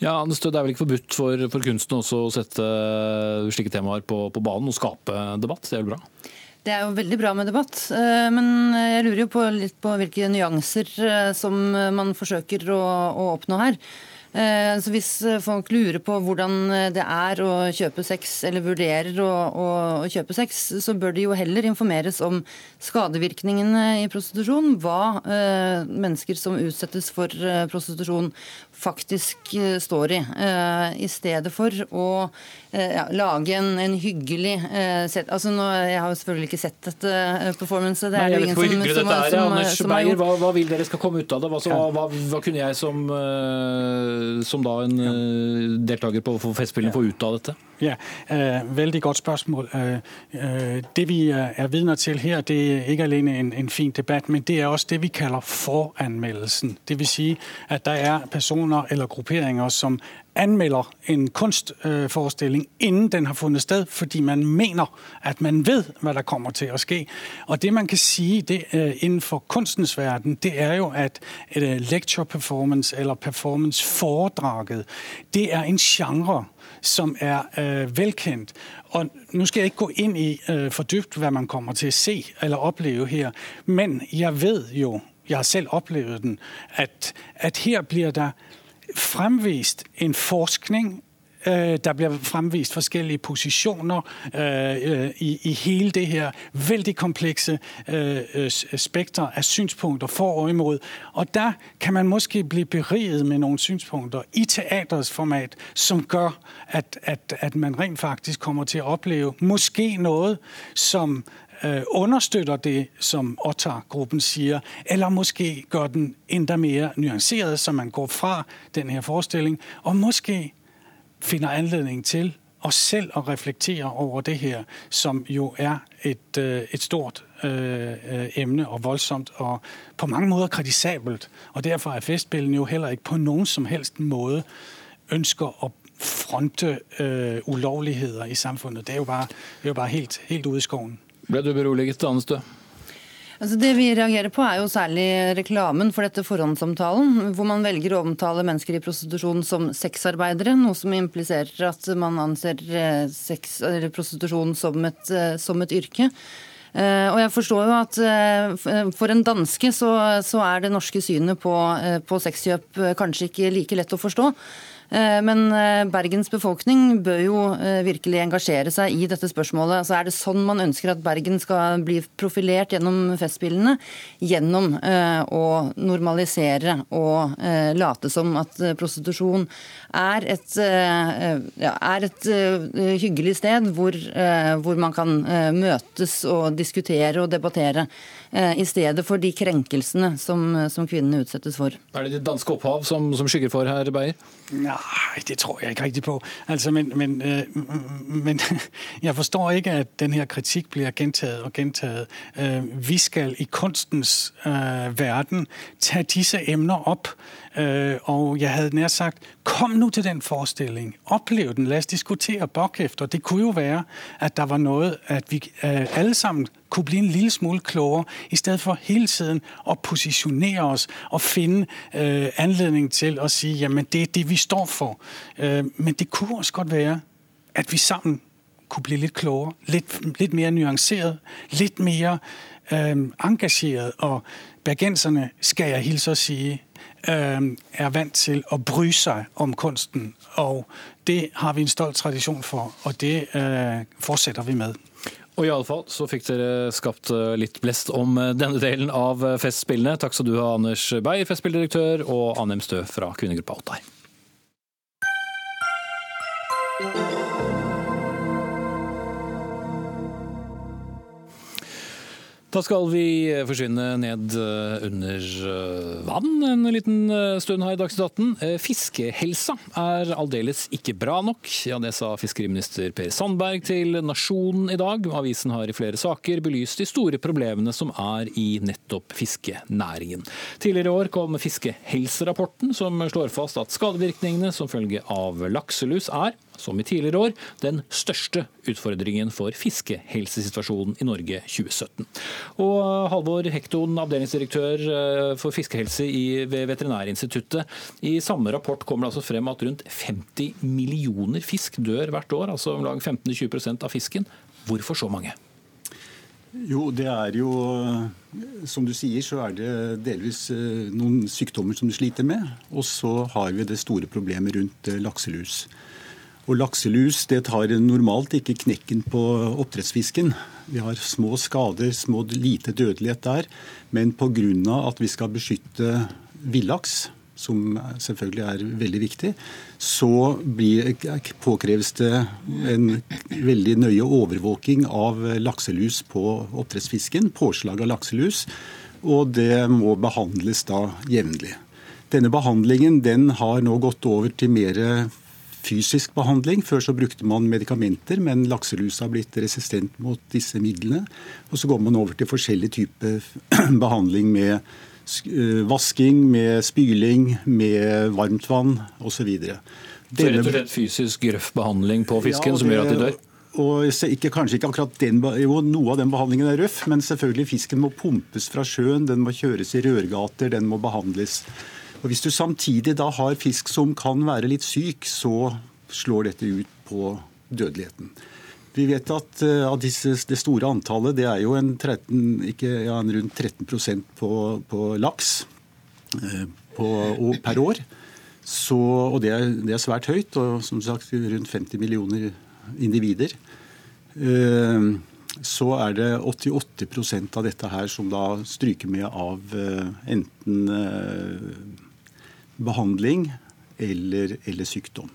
Ja, Det er vel ikke forbudt for, for kunsten også å sette slike temaer på, på banen og skape debatt? Det er vel bra? Det er jo veldig bra med debatt, eh, men jeg lurer jo på litt på hvilke nyanser eh, som man forsøker å, oppnå her. Eh, så Hvis folk lurer på hvordan det er å kjøpe sex, eller vurderer å, å, å, kjøpe sex, så bør de jo heller informeres om skadevirkningene i prostitusjon. Hva mennesker som utsettes for prostitusjon faktisk står i. I stedet for å ja, lage en, en hyggelig set, altså nå, Jeg har jo selvfølgelig ikke sett dette performancet. Det er jo ingen som, som, som, som, Anders Beyer, hva, hva, vil dere skal komme ut av det? Hva, hva, hva kunne jeg som som da en ja. Eh, deltaker på Festspillene få ut av dette? Ja, uh, Veldig godt spørsmål. Uh, uh, det vi er vidner til her, det er ikke alene en, en, fin debatt, men det er også det vi kaller foranmeldelsen. Dvs. Si at der er personer eller grupperinger som anmelder en kunstforestilling innen den har funnet sted, fordi man mener at man vet hva der kommer til å ske. Og Det man kan si det, innenfor kunstens verden, det er jo at lecture performance eller performance-foredraget det er en genre som er øh, velkjent. Og Nå skal jeg ikke gå inn i øh, for dypt hva man kommer til å se eller oppleve her, men jeg vet jo, jeg har selv opplevd den, at, at her blir der fremvist en forskning Øh, der blir fremvist forskjellige posisjoner uh, i, i hele det her veldig komplekse spekter av synspunkter for og imot. Og der kan man måske bli beriget med noen synspunkter i teaterets format som gjør at, at, at man rent faktisk kommer til å oppleve måske noe som Øh, understøtter det som Ottar-gruppen sier, eller måske gjør den enda mer nyansert, så man går fra den her forestilling, og måske finner anledning til og selv å reflektere over det her, som jo er et, øh, et stort øh, emne og voldsomt og på mange måter kritisabelt. Og derfor er Festspillene jo heller ikke på noen som helst måte ønsker å fronte øh, ulovligheter i samfunnet. Det er jo bare, det er jo bare helt, helt ute i skogen. Ble du beroliget, Anestø? Altså det vi reagerer på er jo særlig reklamen for dette forhåndsomtalen, hvor man velger å omtale mennesker i prostitusjon som sexarbeidere, noe som impliserer at man anser eh, sex, prostitusjon som et, eh, som et yrke. Eh, og jeg forstår jo at For en danske så, så er det norske synet på, på sexkjøp kanskje ikke like lett å forstå. Eh, men eh, Bergens befolkning bør jo eh, virkelig engasjere seg i dette spørsmålet. Altså er det sånn man ønsker at Bergen skal bli profilert gjennom Festspillene? Gjennom å normalisere og late som at prostitusjon er et, ja, er et hyggelig sted hvor, hvor man kan møtes og diskutere og debattere. Eh, i stedet for de krenkelsene som, som kvinnene utsettes for. Er det ditt danske opphav som, som skygger for, herr Beyer? Nei, det tror jeg ikke riktig på. Altså, men, men, øh, men, jeg forstår ikke at denne kritikk blir gjentatt og gjentatt. Øh, vi skal i kunstens øh, verden ta disse emner opp. Og jeg hadde nær sagt kom nå til den forestilling, opplev den, la oss diskutere bakefter. Det kunne jo være at der var noe at vi alle sammen kunne bli en lille smule klogere, i stedet for hele tiden å posisjonere oss og finne øh, anledning til å si jamen det er det vi står for. Øh, men det kunne også godt være at vi sammen kunne bli litt klogere, litt, litt mer nyanseret, litt mer øh, engasjeret. Og bergenserne, skal jeg hilse å si, øh, er vant til å bry seg om kunsten. Og det har vi en stolt tradisjon for, og det øh, fortsetter vi med. Og i alle fall så fikk dere skapt eh, litt blest om eh, denne delen av eh, Festspillene. Takk skal du ha, Anders Beyer, Festspilldirektør, og Annem Stø fra kvinnegruppa Ottar. Da skal vi forsvinne ned eh, under eh, vann en liten eh, stund her i Dagsnytt 18. Fiskehelsa er aldeles ikke bra nok. Ja, det sa fiskeriminister Per Sandberg til Nasjonen i dag. Avisen har i flere saker belyst de store problemene som er i nettopp fiskenæringen. Tidligere i år kom Fiskehelserapporten, som slår fast at skadevirkningene som følge av lakselus er som i tidligere år, den største utfordringen for fiskehelsesituasjonen i Norge 2017. Og Halvor Hekton, avdelingsdirektør eh, for fiskehelse ved Veterinærinstituttet. I samme rapport kommer det altså frem at rundt 50 millioner fisk dør hvert år, altså om lag 15-20% av fisken. Hvorfor så mange? Jo, det er jo Som du sier, så er det delvis eh, noen sykdommer som du sliter med. Og så har vi det store problemet rundt eh, lakselus. Og Lakselus det tar normalt ikke knekken på oppdrettsfisken. Vi har små skader, små lite dødelighet der. Men pga. at vi skal beskytte villaks, som selvfølgelig er veldig viktig, så blir, påkreves det en veldig nøye overvåking av lakselus på oppdrettsfisken. Påslag av lakselus. Og det må behandles da jevnlig. Denne behandlingen den har nå gått over til mer fysisk behandling. Før så brukte man medikamenter, men lakselus har blitt resistent mot disse midlene. Og så går man over til forskjellig type behandling med eh, vasking, med spyling, med varmt vann osv. Så rett og slett fysisk røff behandling på fisken ja, det, som gjør at de dør? Og ikke, kanskje ikke akkurat den, jo, Noe av den behandlingen er røff, men selvfølgelig fisken må pumpes fra sjøen, den må kjøres i rørgater, den må behandles. Og Hvis du samtidig da har fisk som kan være litt syk, så slår dette ut på dødeligheten. Vi vet at uh, av disse, det store antallet, det er jo en 13, ikke, ja, en rundt 13% på, på laks uh, på, per år. Så, og det er, det er, svært høyt, og som sagt rundt 50 millioner individer. Eh, så er det 88% av dette her som da stryker med av eh, enten behandling eller, eller sykdom.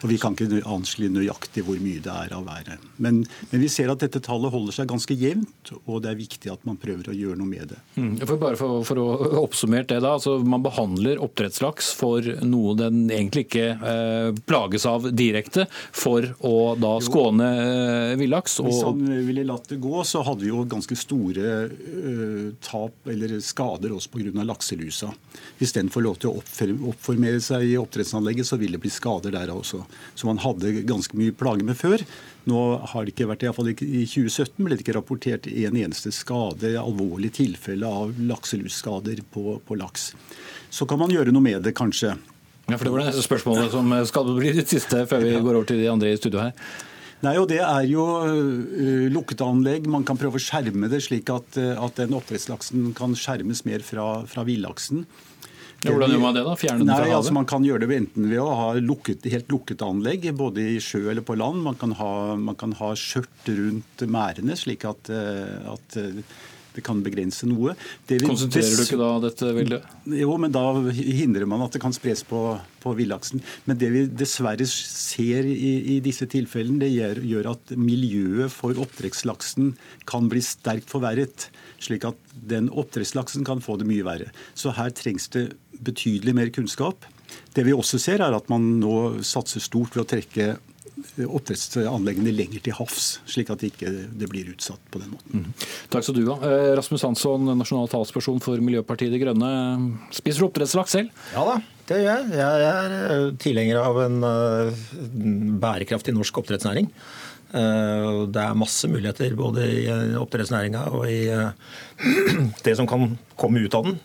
Og Vi kan ikke anslå nøyaktig hvor mye det er av været. Men, men, vi ser at dette tallet holder seg ganske jevnt, og det er viktig at man prøver å gjøre noe med det. Mm. For bare for, for, å oppsummere det da, altså Man behandler oppdrettslaks for noe den egentlig ikke eh, plages av direkte, for å da skåne eh, villaks. Og... Hvis han ville latt det gå, så hadde vi jo ganske store eh, tap eller skader også pga. lakselusa. Hvis den får lov til å oppformere seg i oppdrettsanlegget, så vil det bli skader der også som man hadde ganske mye plager med før. Nå har det ikke vært, i, fall I 2017 ble det ikke rapportert en eneste skade, alvorlig tilfelle av lakselusskader på, på laks. Så kan man gjøre noe med det, kanskje. Ja, for Det var det neste spørsmålet som skal bli ditt siste før vi går over til de andre i studio her. Nei, og Det er jo uh, lukkede anlegg. Man kan prøve å skjerme det slik at, uh, at den oppdrettslaksen kan skjermes mer fra, fra villaksen. Ja, hvordan gjør man det? da? Fjerne den fra havet? Altså man kan gjøre det enten ved å ha lukket, helt lukket anlegg, både i sjø eller på land. Man kan ha, man kan ha skjørt rundt merdene, slik at, eh, at eh, det kan begrense noe. Konsentrerer du ikke da dette vildet? Jo, men da hindrer man at det kan spres på, på villaksen. Men det vi dessverre ser i, i disse tilfellene, det gjør, gjør, at miljøet for oppdrettslaksen kan bli sterkt forverret. Slik at den oppdrettslaksen kan få det mye verre. Så her trengs det betydelig mer kunnskap. Det vi også ser, er at man nå satser stort ved å trekke oppdrettsanleggene lenger til havs, slik at det ikke det blir utsatt på den måten. Mm. Takk skal du ha. Eh, Rasmus Hansson, nasjonal talsperson for Miljøpartiet De Grønne. Spiser du oppdrettslaks selv? Ja da, det gjør jeg. Jeg er eh, tilhenger av en eh, bærekraftig norsk oppdrettsnæring. Eh, det er masse muligheter både i eh, oppdrettsnæringa og i eh, det som kan komme ut av den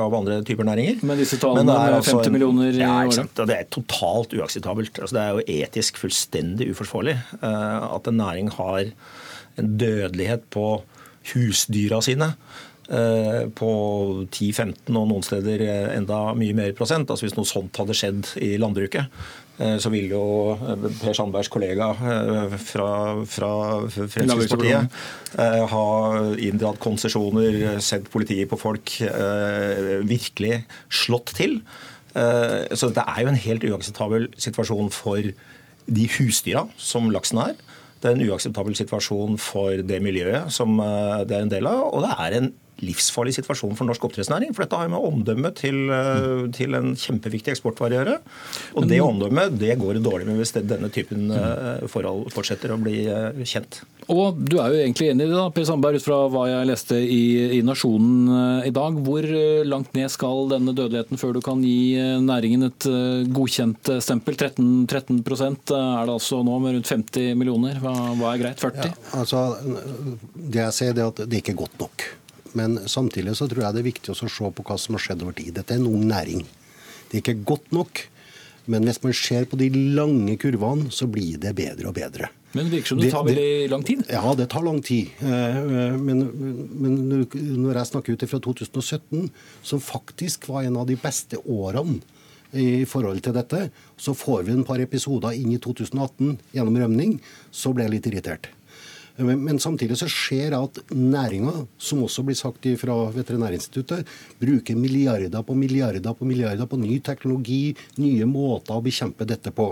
av andre typer næringer. Men disse tallene er altså 50 millioner i ja, året? Det er totalt uakseptabelt. Altså, det er jo etisk fullstendig uforsvarlig at en næring har en dødelighet på husdyra sine på 10-15 og noen steder enda mye mer prosent. Altså Hvis noe sånt hadde skjedd i landbruket, så vil jo eh, Per Sandbergs kollega eh, fra, fra Fremskrittspartiet ha inndratt konsesjoner, sendt politiet på folk, virkelig slått til. Så dette er jo en helt uakseptabel situasjon for de husdyra som laksen er. Det er en uakseptabel situasjon for det miljøet som det er en del av. Og det er en livsfarlig situasjon for norsk oppdrettsnæring. For dette har jo med omdømmet til, eh, til, en kjempeviktig eksportvare å gjøre. Og det omdømmet det går dårlig med hvis denne typen eh, forhold fortsetter å bli eh, kjent. Og du er jo egentlig enig i det, da, Per Sandberg, ut fra hva jeg leste i, i Nasjonen i dag. Hvor langt ned skal denne dødeligheten før du kan gi næringen et godkjent stempel? 13, 13% er det altså nå med rundt 50 millioner. Hva, hva er greit? 40? Ja, altså, det jeg ser er at det ikke er godt nok. Men samtidig så tror jeg det er viktig å se på hva som har skjedd over tid. Dette er en ung næring. Det er ikke godt nok. Men hvis man ser på de lange kurvene, så blir det bedre og bedre. Men det virker som det tar veldig lang tid? Ja, det tar lang tid. Eh, eh, men, men når jeg snakker ut fra 2017, som faktisk var en av de beste årene i forhold til dette, så får vi en par episoder inn i 2018 gjennom rømning, så ble jeg litt irritert. Men, samtidig så skjer det at næringa, som også blir sagt fra Veterinærinstituttet, bruker milliarder på milliarder på milliarder på ny teknologi, nye måter å bekjempe dette på.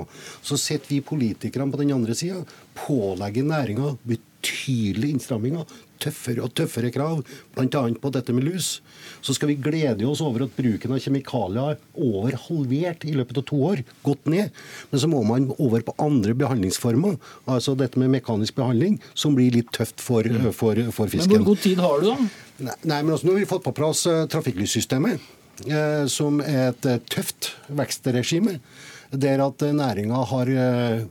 Så sitter vi politikerne på den andre sida, pålegger næringa betydelige innstramminger, tøffere og tøffere krav, bl.a. på dette med lus, så skal vi glede oss over at bruken av kjemikalier er over halvert i løpet av to år. Gått ned. Men så må man over på andre behandlingsformer, altså dette med mekanisk behandling, som blir litt tøft for, mm. for, for fisken. Men Hvor god tid har du, da? Nei, men altså, Nå har vi fått på plass uh, trafikklyssystemet, uh, som er et uh, tøft vekstregime der at næringa har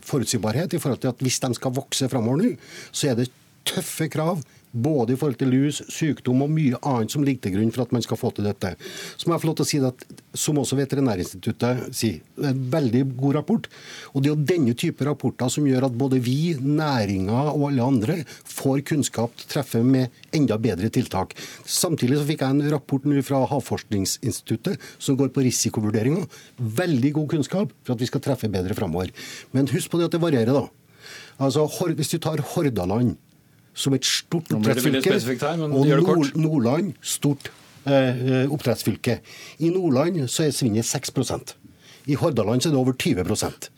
forutsigbarhet i forhold til at hvis de skal vokse framover nå, så er det tøffe krav Både i forhold til lus, sykdom og mye annet som ligger til grunn for at man skal få til dette. Så må jeg få lov til å si at, som også Veterinærinstituttet sier, det er en veldig god rapport. Og det er jo denne type rapporter som gjør at både vi, næringa og alle andre får kunnskap til å treffe med enda bedre tiltak. Samtidig så fikk jeg en rapport nå fra Havforskningsinstituttet som går på risikovurderinger. Veldig god kunnskap for at vi skal treffe bedre framover. Men husk på det at det varierer, da. Altså, Hvis du tar Hordaland som et stort oppdrettsfylke, her, og. Nord Nordland stort eh, oppdrettsfylke. I Nordland så er svinnet 6% I Hordaland så er det over 20%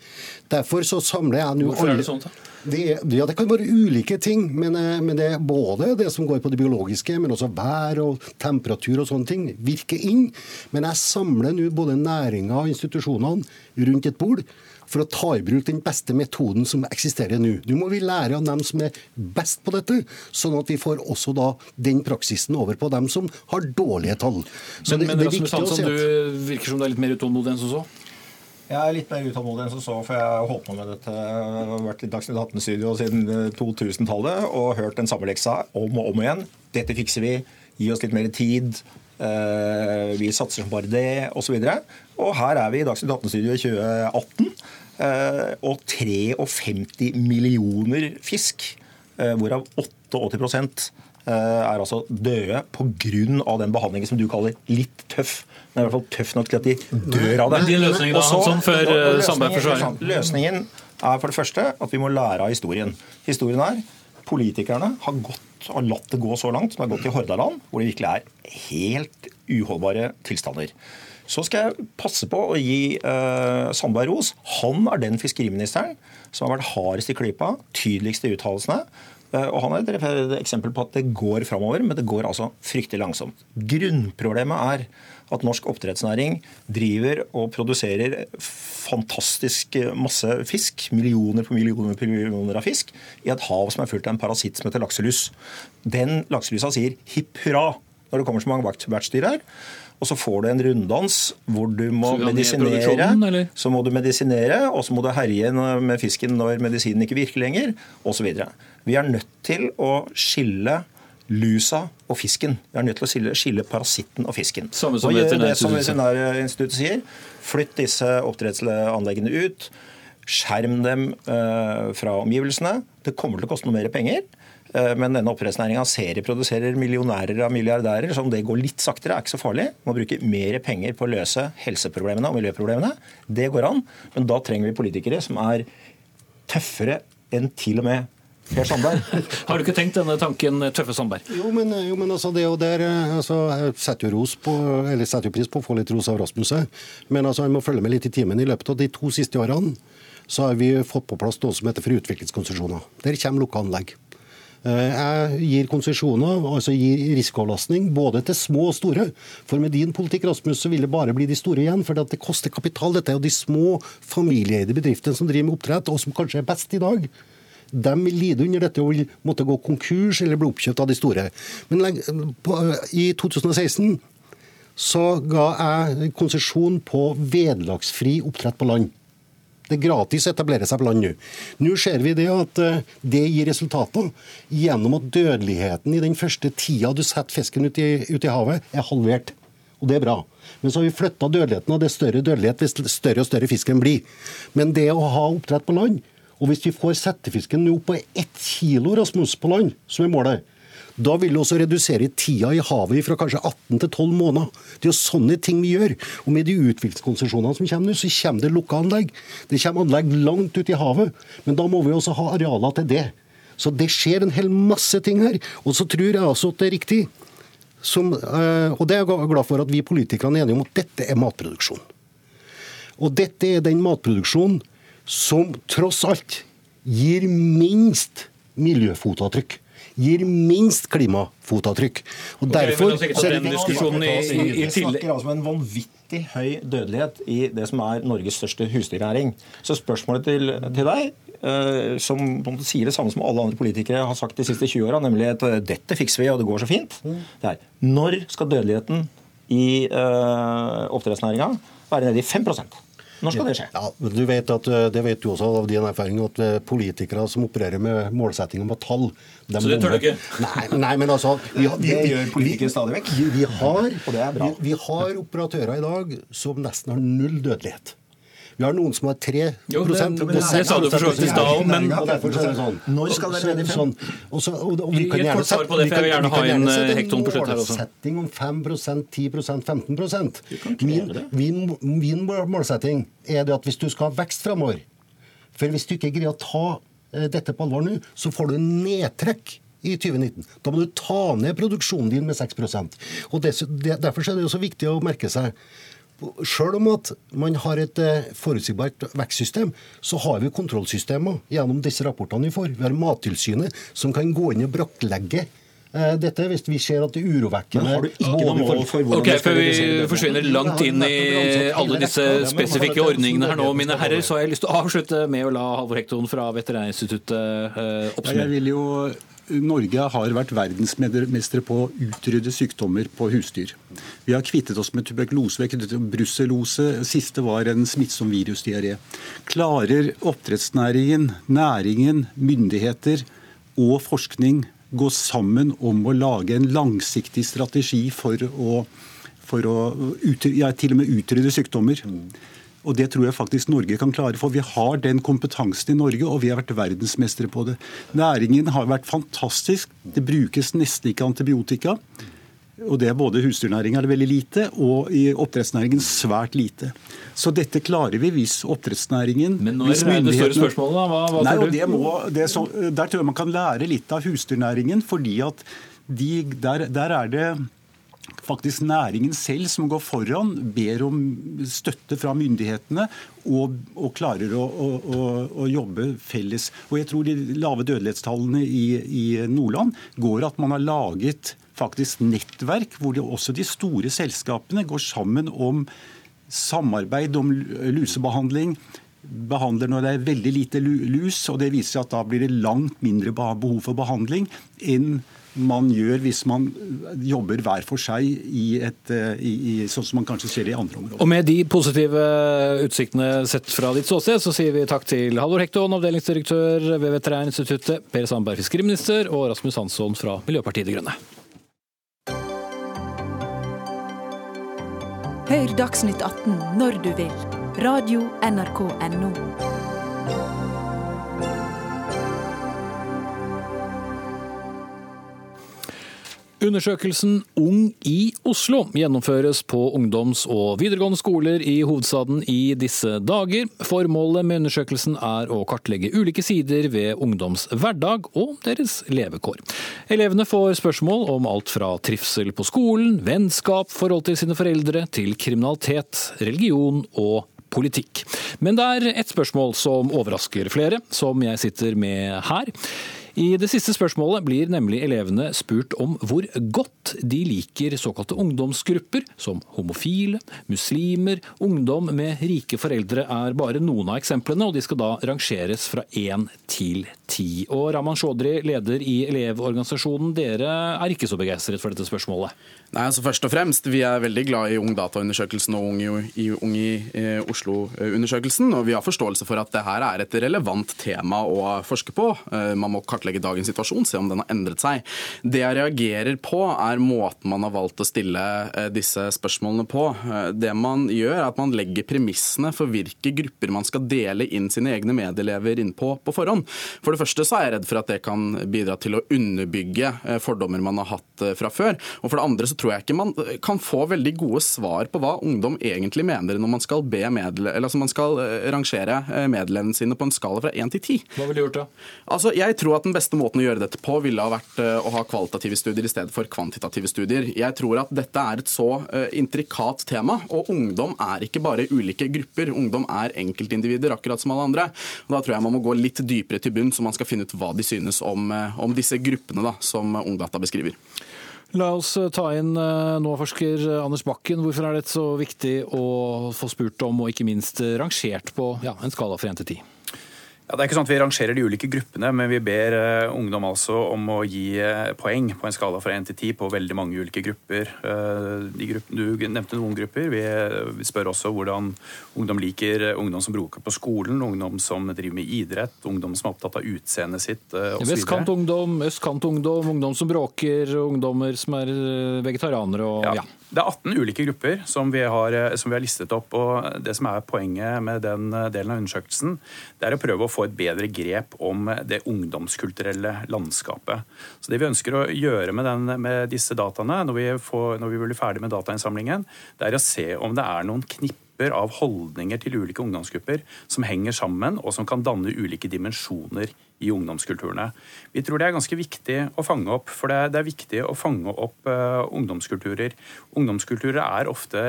Derfor så samler jeg nå Hvorfor er det sånn, da? det, ja, det kan være ulike ting, men, eh, men det er både det som går på det biologiske, men også vær og temperatur og sånne ting, virker inn. Men jeg samler nå både næringa og institusjonene rundt et bord for å ta i bruk den beste metoden som eksisterer nå. Nå må vi lære av dem som er best på dette, sånn at vi får også da den praksisen over på dem som har dårlige tall. Så Men, det- men det er Rasmus å Hansson, si at- du virker som du er litt mer utålmodig enn som så? Jeg er litt mer utålmodig enn som så, for jeg har holdt på med dette. Jeg har vært i Dagsnytt 18-studio siden eh, 2000-tallet og hørt den samme leksa om og om igjen. Dette fikser vi. Gi oss litt mer tid. Eh, vi satser som bare det, osv. Og, og her er vi i Dagsnytt 18-studio i 2018. eh, og 53 millioner fisk, eh, hvorav 88 eh, er altså døde pga. den behandlingen som du kaller litt tøff. Den er i hvert fall tøff nok til at de dør av det. Men din løsning da, Og så- før, løsningen- Løsningen er for det første at vi må lære av historien. Historien er politikerne har, gått, har latt det gå så langt som det har gått i Hordaland, hvor det virkelig er helt uholdbare tilstander. Så skal jeg passe på å gi uh, Sandberg ros. Han er den fiskeriministeren som har vært hardest i klypa, tydeligst i uttalelsene. Uh, Og Han er et eksempel på at det går framover, men det går altså fryktelig langsomt. Grunnproblemet er at norsk oppdrettsnæring driver og produserer fantastisk masse fisk, millioner på millioner på millioner av fisk, i et hav som er fullt av en parasitt som heter lakselus. Den lakselusa sier hipp hurra når det kommer så mange vert- vertsdyr her. Og så får du en runddans hvor du må medisinere. Så må du medisinere, og så må du herje med fisken når medisinen ikke virker lenger, osv. Vi er nødt til å skille lusa og fisken. Vi er nødt til å skille, skille parasitten og fisken. Samme som det som Veterinærinstituttet. Veterinærinstituttet sier. Flytt disse oppdrettsanleggene ut. Skjerm dem eh, fra omgivelsene. Det kommer til å koste noe mer penger. eh, Men denne oppdrettsnæringa serieproduserer millionærer av milliardærer. Så om det går litt saktere, er ikke så farlig. Man bruker mer penger på å løse helseproblemene og miljøproblemene. Det går an. Men da trenger vi politikere som er tøffere enn til og med Per Sandberg. Har du ikke tenkt denne tanken, tøffe Sandberg? Jo, men, jo, men altså, det jo der eh, altså, Jeg setter jo, ros på, eller setter jo pris på å få litt ros av Rasmus her, men altså, han må følge med litt i timen. I løpet av de to siste årene så har vi fått på plass noe som heter for utviklingskonsesjoner. Der kommer lukka anlegg. Eh, Jeg gir konsesjoner, altså gir risikoavlastning, både til små og store. For med din politikk Rasmus, så vil det bare bli de store igjen, for det koster kapital. Dette er jo de små familieeide bedriftene som driver med oppdrett, og som kanskje er best i dag. De vil lide under dette og vil måtte gå konkurs eller bli oppkjøpt av de store. Men i 2016 så ga jeg konsesjon på vederlagsfri oppdrett på land. Det er gratis å etablere seg på land nå. Nå ser vi det at eh, det gir resultater gjennom at dødeligheten i den første tida du setter fisken ut i, ut i havet, er halvert. Og det er bra. Men så har vi flytta dødeligheten, og det er større dødelighet hvis større og større fisken blir. Men det å ha oppdrett på land, og hvis vi får settefisken opp på ett kilo Rasmus på land, som er målet, da vil det også redusere tida i havet fra kanskje 18 til 12 måneder. Det er jo sånne ting vi gjør. Og med de utviklingskonsesjonene som kommer nå, så kommer det lukka anlegg. Det kommer anlegg langt ut i havet. Men da må vi også ha arealer til det. Så det skjer en hel masse ting her. Og så tror jeg også at det er riktig. Som, eh, og det er jeg glad for at vi politikerne er enige om at dette er matproduksjon. Og dette er den matproduksjonen som tross alt gir minst miljøfotavtrykk. Gir minst klimafotavtrykk. Og derfor så er det viktig- Vi snakker altså om en vanvittig høy dødelighet i det som er Norges største husdyrnæring. Så spørsmålet til, til deg, eh, som sier det samme som alle andre politikere har sagt de siste 20 åra, nemlig at eh, dette fikser vi, og det går så fint, det er når skal dødeligheten i uh, oppdrettsnæringa være nede i 5 Når skal det skje? Ja, men du vet at, eh, det vet du også av din erfaring, at eh, politikere som opererer med målsettinger på tall de Så det tør du ikke? Nei, nei, men altså vi, har- Det gjør politikere stadig vekk. Vi, vi, har, vi, vi har operatører i dag som nesten har null dødelighet. Vi har noen som har 3 Jo, det- men det sa du for så vidt i stad òg, men- Og derfor er det sånn. Når skal det ned i fem? Sånn. Og så- og- og vi kan gjerne sette- på det, vi for jeg vil kan- gjerne vi kan ha inn, sette en Hekton på slutt her også. målsetting om 5% 10% 15 ikke min, min, min målsetting er det at hvis du skal ha vekst framover For hvis du ikke greier å ta eh, dette på alvor nå, så får du nedtrekk i 2019. Da må du ta ned produksjonen din med 6 og det, Derfor er det jo så viktig å merke seg selv om at man har et eh, forutsigbart vekstsystem, så har vi kontrollsystemer gjennom disse rapportene vi får. Vi har Mattilsynet som kan gå inn og brakklegge eh, dette hvis vi ser at det er urovekkende. Men har du ikke noe mål for hvordan Ok, Før vi forsvinner langt inn i alle disse spesifikke ordningene her nå, mine herrer, så har jeg lyst til å avslutte med å la Halvor Hekton fra Veterinærinstituttet oppsummere. Jeg vil jo Norge har vært verdensmestere på å utrydde sykdommer på husdyr. Vi har kvittet oss med tuberkulose, brucellose. Siste var en smittsom virusdiaré. Klarer oppdrettsnæringen, næringen, myndigheter og forskning gå sammen om å lage en langsiktig strategi for å, for å ja, til og med utrydde sykdommer? Og Det tror jeg faktisk Norge kan klare, for vi har den kompetansen i Norge, og vi har vært verdensmestere på det. Næringen har vært fantastisk. Det brukes nesten ikke antibiotika. Og det er både husdyrnæringen det veldig lite, og i oppdrettsnæringen svært lite. Så dette klarer vi hvis oppdrettsnæringen Men nå er hvis det det større spørsmålet, da. Hva, hva Nei, det må, det så, der tror jeg man kan lære litt av husdyrnæringen, fordi at de, der, der er det faktisk næringen selv som går foran, ber om støtte fra myndighetene og, og klarer å, å, å, jobbe felles. Og jeg tror de lave dødelighetstallene i, i Nordland går at man har laget faktisk nettverk hvor det også de store selskapene går sammen om samarbeid om lusebehandling. Behandler når det er veldig lite lus, og det viser at da blir det langt mindre behov for behandling enn man gjør hvis man jobber hver for seg, i et, eh, i, i, sånn som man kanskje ser det i andre områder. Og med de positive utsiktene sett fra ditt ståsted, så sier vi takk til Halvor Hekton, avdelingsdirektør ved Veterinærinstituttet, Per Sandberg, fiskeriminister, og Rasmus Hansson fra Miljøpartiet De Grønne. Hør Dagsnytt 18 når du vil. Radio NRK NO. Undersøkelsen Ung i Oslo gjennomføres på ungdoms- og videregående skoler i hovedstaden i disse dager. Formålet med undersøkelsen er å kartlegge ulike sider ved ungdoms hverdag og deres levekår. Elevene får spørsmål om alt fra trivsel på skolen, vennskap, forhold til sine foreldre, til kriminalitet, religion og politikk. Men det er ett spørsmål som overrasker flere, som jeg sitter med her. I det siste spørsmålet blir nemlig elevene spurt om hvor godt de liker såkalte ungdomsgrupper, som homofile, muslimer, ungdom med rike foreldre er bare noen av eksemplene, og de skal da rangeres fra én til ti. Og Raman Chaudhry, leder i Elevorganisasjonen, dere er ikke så begeistret for dette spørsmålet? Nei, altså Først og fremst, Vi er veldig glad i Ungdataundersøkelsen og Ung i, ung i eh, Oslo-undersøkelsen. og Vi har forståelse for at det her er et relevant tema å forske på. Eh, man må kartlegge dagens situasjon, se om den har endret seg. Det jeg reagerer på, er måten man har valgt å stille eh, disse spørsmålene på. Det man gjør, er at man legger premissene for hvilke grupper man skal dele inn sine egne medelever inn på på forhånd. For det første så er jeg redd for at det kan bidra til å underbygge fordommer man har hatt fra før. Og for det andre så tror jeg ikke man eh, kan få veldig gode svar på hva ungdom egentlig mener når man skal, be medle eller altså man skal eh, rangere medlemmene sine på en skala fra 1 til 10. Hva ville du gjort da? Altså, jeg tror at Den beste måten å gjøre dette på ville ha vært eh, å ha kvalitative studier i stedet for kvantitative studier. Jeg tror at dette er et så eh, intrikat tema, og ungdom er ikke bare ulike grupper. Ungdom er enkeltindivider, akkurat som alle andre. Og Da tror jeg man må gå litt dypere til bunn, så man skal finne ut hva de synes om, eh, om disse gruppene da, som Ungdata beskriver. La oss ta inn eh, nå forsker Anders Bakken. Hvorfor er det så viktig å få spurt om, og ikke minst rangert på ja, en skala fra 1 til 10? Ja, det er ikke sånn at Vi rangerer de ulike gruppene, men vi ber uh, ungdom altså om å gi uh, poeng på en skala fra 1 til 10 på veldig mange ulike grupper. Uh, gruppene, du nevnte noen grupper. Vi, vi, spør også hvordan ungdom liker ungdom som bruker på skolen, ungdom som driver med idrett, ungdom som er opptatt av utseendet sitt. Vestkantungdom, østkantungdom, ungdom som bråker, ungdommer som er vegetarianere og ja. ja. Det er 18 ulike grupper som vi, har, som vi, har, listet opp. og Det som er poenget med den delen av undersøkelsen, det er å prøve å få et bedre grep om det ungdomskulturelle landskapet. Så Det vi ønsker å gjøre med, den, med disse dataene, når vi, får, når vi blir ferdig med datainnsamlingen, det er å se om det er noen knipper av holdninger til ulike ungdomsgrupper som henger sammen, og som kan danne ulike dimensjoner i ungdomskulturene. Vi tror det er ganske viktig å fange opp, for det er, viktig å fange opp uh, ungdomskulturer. Ungdomskulturer er ofte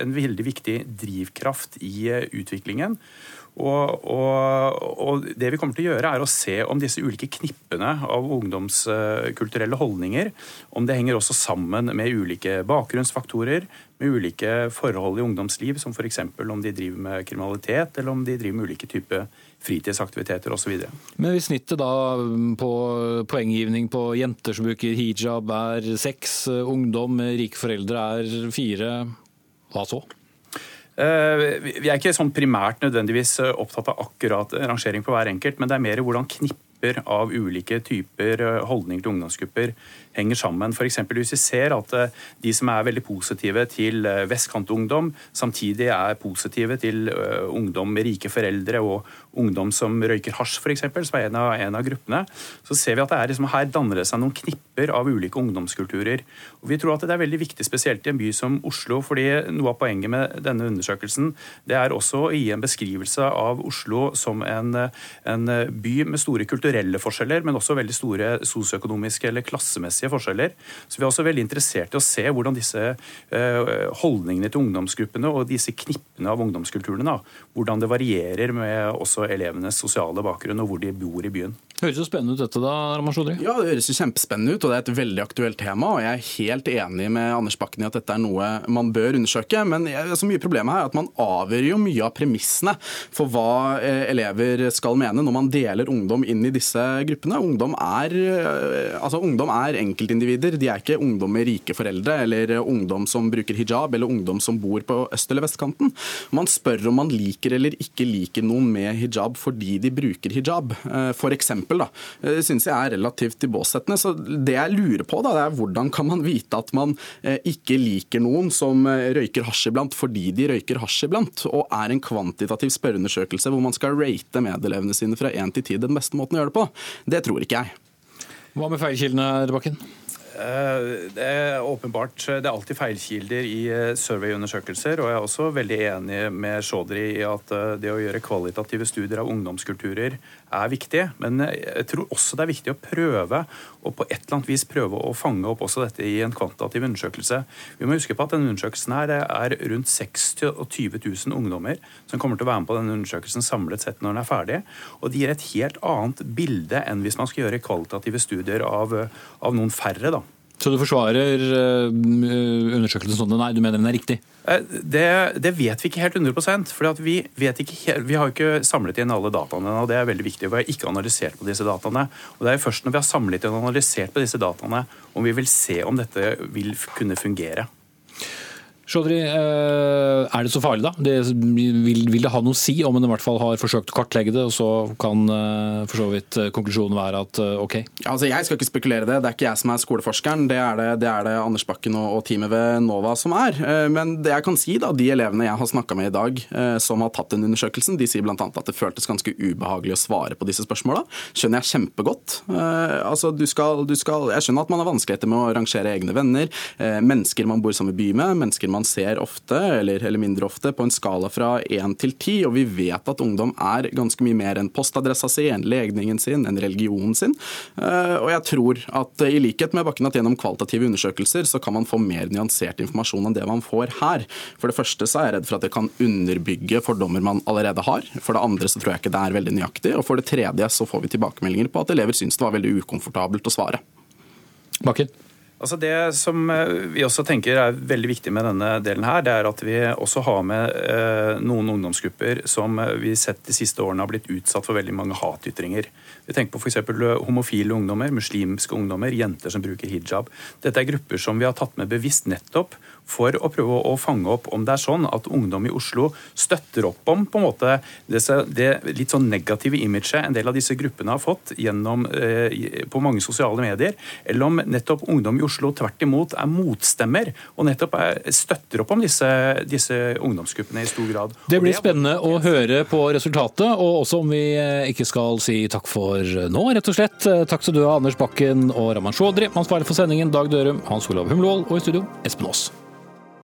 en veldig viktig drivkraft i uh, utviklingen. Og, og, og, det vi kommer til å gjøre, er å se om disse ulike knippene av ungdomskulturelle holdninger om det henger også sammen med ulike bakgrunnsfaktorer, med ulike forhold i ungdomsliv, som f.eks. om de driver med kriminalitet, eller om de driver med ulike typer fritidsaktiviteter osv. Men hvis snittet da på poenggivning på jenter som bruker hijab er seks, ungdom med rike foreldre er fire, hva så? Eh, vi er ikke sånn primært nødvendigvis eh, opptatt av akkurat rangering på hver enkelt, men det er mer hvordan knipper av ulike typer eh, holdninger til ungdomsgrupper henger sammen. F.eks. hvis vi ser at de som er veldig positive til vestkantungdom, samtidig er positive til ungdom med rike foreldre og ungdom som røyker hasj, f.eks., som er en av, en av, gruppene, så ser vi at det liksom, her danner det seg noen knipper av ulike ungdomskulturer. Og Vi tror at det er veldig viktig, spesielt i en by som Oslo, fordi noe av poenget med denne undersøkelsen det er også å gi en beskrivelse av Oslo som en, en by med store kulturelle forskjeller, men også veldig store sosioøkonomiske eller klassemessige forskjeller. Så Vi er også veldig interessert i å se hvordan disse uh, holdningene til ungdomsgruppene og disse knippene av ungdomskulturene, da, hvordan det varierer med også elevenes sosiale bakgrunn og hvor de bor i byen. Høres jo spennende ut dette da, Raman Shodri? Ja, det høres jo kjempespennende ut, og det er et veldig aktuelt tema. og Jeg er helt enig med Anders Bakken i at dette er noe man bør undersøke. Men så mye problemet her er at man avgjør jo mye av premissene for hva eh, elever skal mene når man deler ungdom inn i disse gruppene. Ungdom er, eh, altså, ungdom er enkeltindivider. De er ikke ungdom med rike foreldre, eller ungdom som bruker hijab, eller ungdom som bor på øst- eller vestkanten. Man spør om man liker eller ikke liker noen med hijab fordi de bruker hijab. Eh, for eksempel da, synes syns jeg er relativt tilbåsettende. Så det jeg lurer på, da, det er hvordan kan man vite at man eh, ikke liker noen som eh, røyker hasj iblant fordi de røyker hasj iblant, og er en kvantitativ spørreundersøkelse hvor man skal rate medelevene sine fra 1 til 10 den beste måten å gjøre det på. Det tror ikke jeg. Hva med feilkildene, Bakken? Eh, det er åpenbart det er alltid feilkilder i eh, surveyundersøkelser. Og jeg er også veldig enig med Chaudhry i at eh, det å gjøre kvalitative studier av ungdomskulturer er viktig. Men jeg tror også det er viktig å prøve og på et eller annet vis prøve å fange opp også dette i en kvantitativ undersøkelse. Vi må huske på at denne undersøkelsen her er rundt 6 20 000 ungdommer som kommer til å være med på denne undersøkelsen samlet sett når den er ferdig. Og det gir et helt annet bilde enn hvis man skal gjøre kvalitative studier av, av noen færre. da. Så du forsvarer eh, undersøkelsen sånn nei, du mener den er riktig? Eh, det, det vet vi ikke helt 100% for vi, ikke, vi har ikke samlet inn alle dataene. og Det er veldig viktig. Vi har ikke analysert på disse dataene. og Det er først når vi har samlet inn og analysert på disse dataene, om vi vil se om dette vil kunne fungere. Chaudhry, eh, er det så farlig, da? Det, vil, vil, det ha noe å si om en i hvert fall har forsøkt å kartlegge det, og så kan eh, for så vidt eh, konklusjonen være at OK? Altså, jeg skal ikke spekulere det. Det er ikke jeg som er skoleforskeren, det er det, det, er det Anders Bakken og, og, teamet ved NOVA som er. Men det jeg kan si, da, de elevene jeg har snakka med i dag som har tatt den undersøkelsen, de sier bl.a. at det føltes ganske ubehagelig å svare på disse spørsmåla. Skjønner jeg kjempegodt. Altså, du skal, du skal, jeg skjønner at man har vanskeligheter med å rangere egne venner, mennesker man bor i samme by med, mennesker man ser ofte, eller, eller mindre ofte, på en skala fra én til ti. Og vi vet at ungdom er ganske mye mer enn postadressa si, enn legningen sin, enn religionen sin. Eh, og jeg tror at i likhet med Bakken at gjennom kvalitative undersøkelser så kan man få mer nyansert informasjon enn det man får her. For det første så er jeg redd for at det kan underbygge fordommer man allerede har. For det andre så tror jeg ikke det er veldig nøyaktig. Og for det tredje så får vi tilbakemeldinger på at elever syns det var veldig ukomfortabelt å svare. Bakken? Altså Det som eh, vi også tenker er veldig viktig med denne delen her, det er at vi også har med eh, noen ungdomsgrupper som eh, vi sett de siste årene har blitt utsatt for veldig mange hatytringer. Vi tenker på f.eks. homofile ungdommer, muslimske ungdommer, jenter som bruker hijab. Dette er grupper som vi har tatt med bevisst nettopp for å prøve å fange opp om det er sånn at ungdom i Oslo støtter opp om på en måte det, det litt sånn negative imaget en del av disse gruppene har fått gjennom, eh, på mange sosiale medier, eller om nettopp ungdom i Oslo tvert imot er motstemmer og nettopp er, støtter opp om disse, disse, ungdomsgruppene i stor grad. Det blir spennende å høre på resultatet, og også om vi eh, ikke skal si takk for nå, rett og slett. Takk skal du ha, Anders Bakken og Raman Chaudhry. Ansvarlig for sendingen Dag Dørum, Hans Olav Humlvold og i studio Espen Aas.